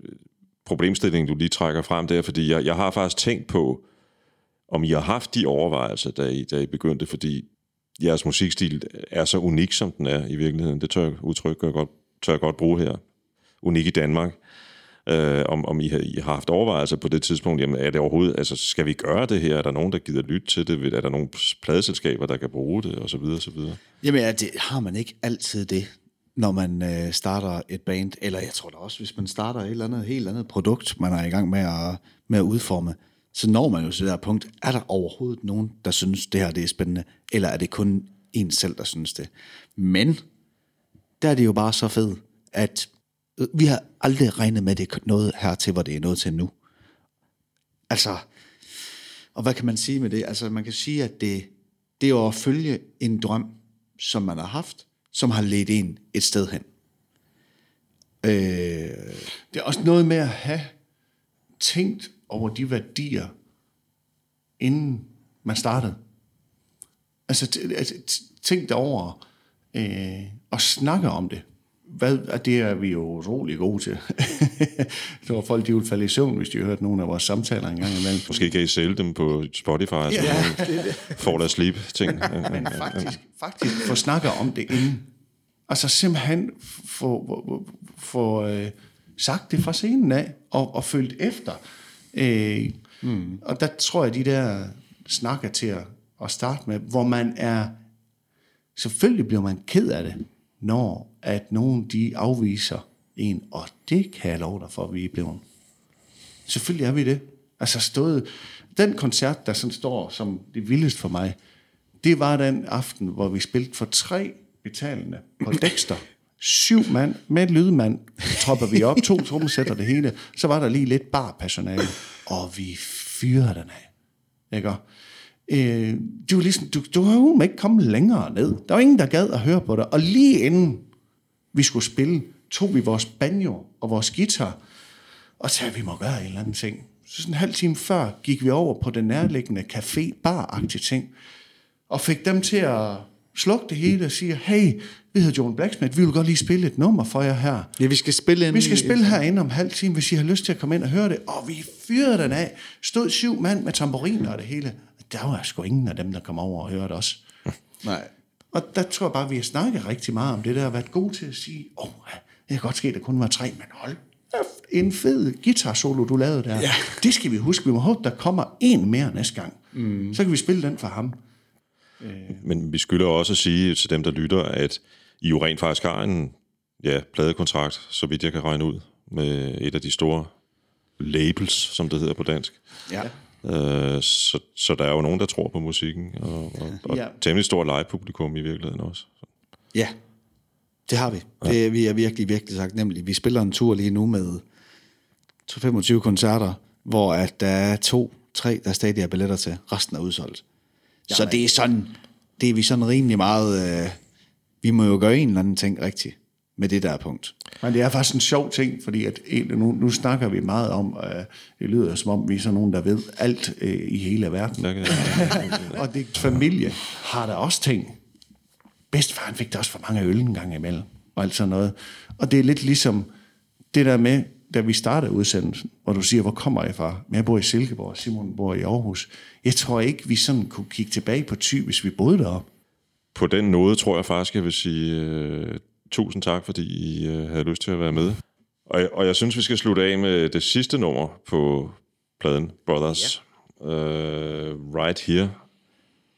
problemstilling, du lige trækker frem der, fordi jeg, jeg har faktisk tænkt på, om I har haft de overvejelser, da I, da I begyndte, fordi jeres musikstil er så unik, som den er i virkeligheden. Det tør jeg udtryk, jeg godt, tør jeg godt bruge her. Unik i Danmark. Øh, om, om I, har, I har haft overvejelser på det tidspunkt, jamen er det overhovedet, altså skal vi gøre det her? Er der nogen, der gider lytte til det? Er der nogle pladeselskaber, der kan bruge det? Og så videre, og så videre. Jamen, ja, det har man ikke altid det, når man øh, starter et band, eller jeg tror da også, hvis man starter et eller andet helt andet produkt, man er i gang med at, med at udforme, så når man jo til det her punkt, er der overhovedet nogen, der synes, det her det er spændende, eller er det kun en selv, der synes det? Men, der er det jo bare så fedt, at øh, vi har aldrig regnet med, at det er noget hertil, hvor det er noget til nu. Altså, og hvad kan man sige med det? Altså, man kan sige, at det, det er jo at følge en drøm, som man har haft, som har ledt en et sted hen. Øh, Det er også noget med at have tænkt over de værdier, inden man startede. Altså, altså tænk over øh, og snakke om det. Hvad, og det er vi jo utrolig gode til. det var folk, de ville falde i søvn, hvis de hørte nogle af vores samtaler en gang imellem. Måske kan I sælge dem på Spotify, ja, så får der sleep ting. Men faktisk, faktisk få snakket om det inden. Altså simpelthen få, få, få øh, sagt det fra scenen af, og, og følt efter. Øh, mm. Og der tror jeg, de der snakker til at, at starte med, hvor man er, selvfølgelig bliver man ked af det, når at nogen de afviser en, og det kan jeg love dig for, at vi er blevet. Selvfølgelig er vi det. Altså stået, den koncert, der sådan står som det vildeste for mig, det var den aften, hvor vi spillede for tre betalende på Dexter. Syv mand med lydmand tropper vi op, to trommesætter det hele. Så var der lige lidt barpersonale, og vi fyrede den af. Ikke? Øh, du, var ligesom, du, du har jo ikke kommet længere ned. Der var ingen, der gad at høre på dig. Og lige inden vi skulle spille, tog vi vores banjo og vores guitar, og sagde, at vi må gøre en eller anden ting. Så sådan en halv time før gik vi over på den nærliggende café bar ting, og fik dem til at slukke det hele og sige, hey, vi hedder John Blacksmith, vi vil godt lige spille et nummer for jer her. Ja, vi skal spille ind Vi skal spille herinde om halv time, hvis I har lyst til at komme ind og høre det. Og vi fyrede den af. Stod syv mand med tamburiner og det hele. Der var sgu ingen af dem, der kom over og hørte os. Nej. Og der tror jeg bare, vi har snakket rigtig meget om det der, og været gode til at sige, åh, oh, det kan godt ske, at der kun var tre, men hold en fed guitar solo, du lavede der. Ja. Det skal vi huske. Vi må håbe, der kommer en mere næste gang. Mm. Så kan vi spille den for ham. Men vi skylder også at sige til dem, der lytter, at I jo rent faktisk har en ja, pladekontrakt, så vidt jeg kan regne ud, med et af de store labels, som det hedder på dansk. Ja. Øh, så, så der er jo nogen, der tror på musikken, og, og, og Ja. temmelig stort live-publikum i virkeligheden også. Ja, det har vi. Det, vi er virkelig, virkelig sagt nemlig. Vi spiller en tur lige nu med 25 koncerter, hvor at der er to, tre, der stadig er billetter til. Resten er udsolgt. Så det er sådan, det er vi sådan rimelig meget... Øh, vi må jo gøre en eller anden ting rigtigt med det der punkt. Men det er faktisk en sjov ting, fordi at egentlig nu, nu snakker vi meget om, øh, det lyder som om, vi er sådan nogen, der ved alt øh, i hele verden. Der kan, og det familie har der også ting. Bedstefaren fik da også for mange øl en gang imellem, og alt sådan noget. Og det er lidt ligesom det der med, da vi startede udsendelsen, hvor du siger, hvor kommer jeg fra? Men jeg bor i Silkeborg, og Simon bor i Aarhus. Jeg tror ikke, vi sådan kunne kigge tilbage på Thy, hvis vi boede deroppe. på den måde tror jeg faktisk, jeg vil sige øh, tusind tak, fordi I øh, havde lyst til at være med. Og, jeg- og jeg synes, vi skal slutte af med det sidste nummer på pladen, Brothers. Ja. Øh, right Here,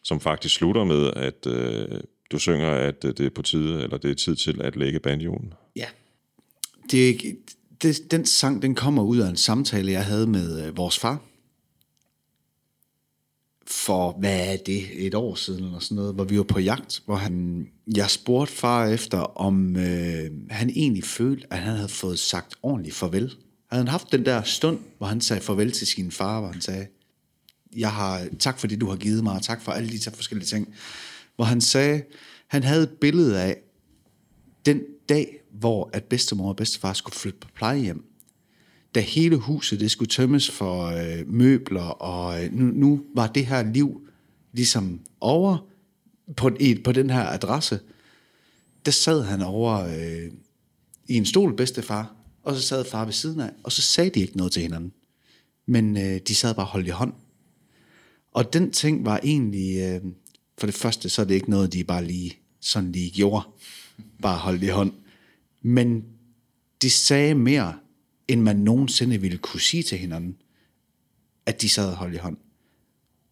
som faktisk slutter med, at øh, du synger, at det er på tide, eller det er tid til at lægge banjoen. Ja. Det, det, den sang, den kommer ud af en samtale, jeg havde med øh, vores far. For, hvad er det, et år siden eller sådan noget, hvor vi var på jagt, hvor han, jeg spurgte far efter, om øh, han egentlig følte, at han havde fået sagt ordentligt farvel. Havde han haft den der stund, hvor han sagde farvel til sin far, hvor han sagde, jeg har, tak for det, du har givet mig, og tak for alle de der forskellige ting. Hvor han sagde, han havde et billede af, den dag, hvor at bedstemor og bedstefar skulle flytte på plejehjem, da hele huset det skulle tømmes for øh, møbler, og øh, nu, nu var det her liv ligesom over på, i, på den her adresse, der sad han over øh, i en stol, bedstefar, og så sad far ved siden af, og så sagde de ikke noget til hinanden. Men øh, de sad bare holdt i hånd. Og den ting var egentlig, øh, for det første, så er det ikke noget, de bare lige sådan lige gjorde. Bare holdt i hånd. Men de sagde mere, end man nogensinde ville kunne sige til hinanden, at de sad og holdt i hånd.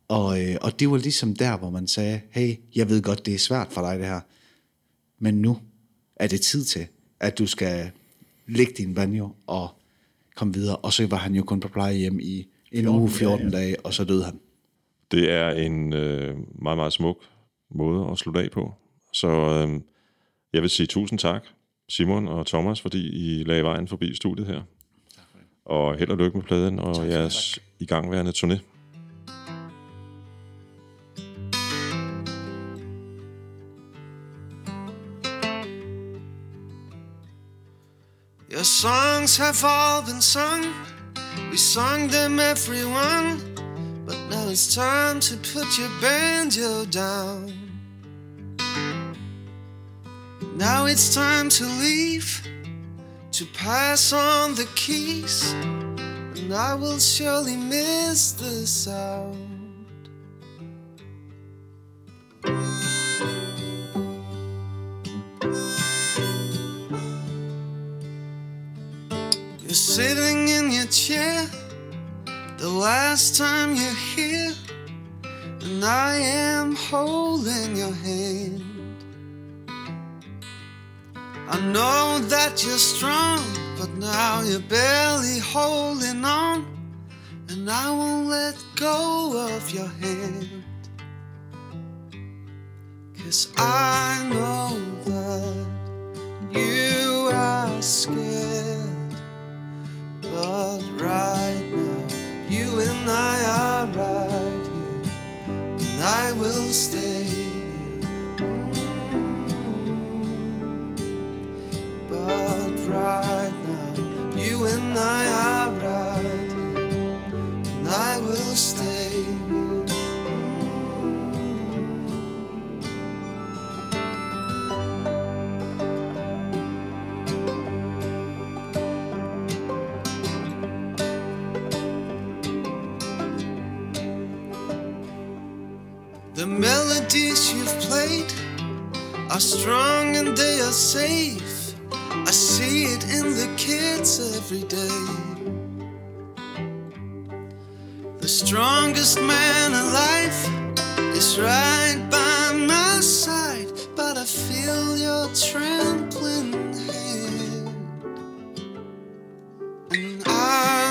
Og, øh, og det var ligesom der, hvor man sagde, hey, jeg ved godt, det er svært for dig det her, men nu er det tid til, at du skal lægge din banjo og komme videre. Og så var han jo kun på plejehjem i en uge, 14 dage, og så døde han. Det er en øh, meget, meget smuk måde at slutte af på. Så øh, jeg vil sige tusind tak, Simon og Thomas, fordi I lagde vejen forbi studiet her. Og held og lykke med pladen og jeres igangværende turné. Your songs have all been sung. We sung them, everyone. But now it's time to put your banjo down. Now it's time to leave, to pass on the keys. And I will surely miss the sound. You're sitting in your chair the last time you're here, and I am holding your hand. I know that you're strong, but now you're barely holding on, and I won't let go of your hand. Cause I know that you are scared. But right now, you and I are right here, and I will stay right now. You and I are right and I will stay. The melodies you've played are strong and they are safe. I see it in the kids every day. The strongest man alive is right by my side, but I feel your trembling hand. And I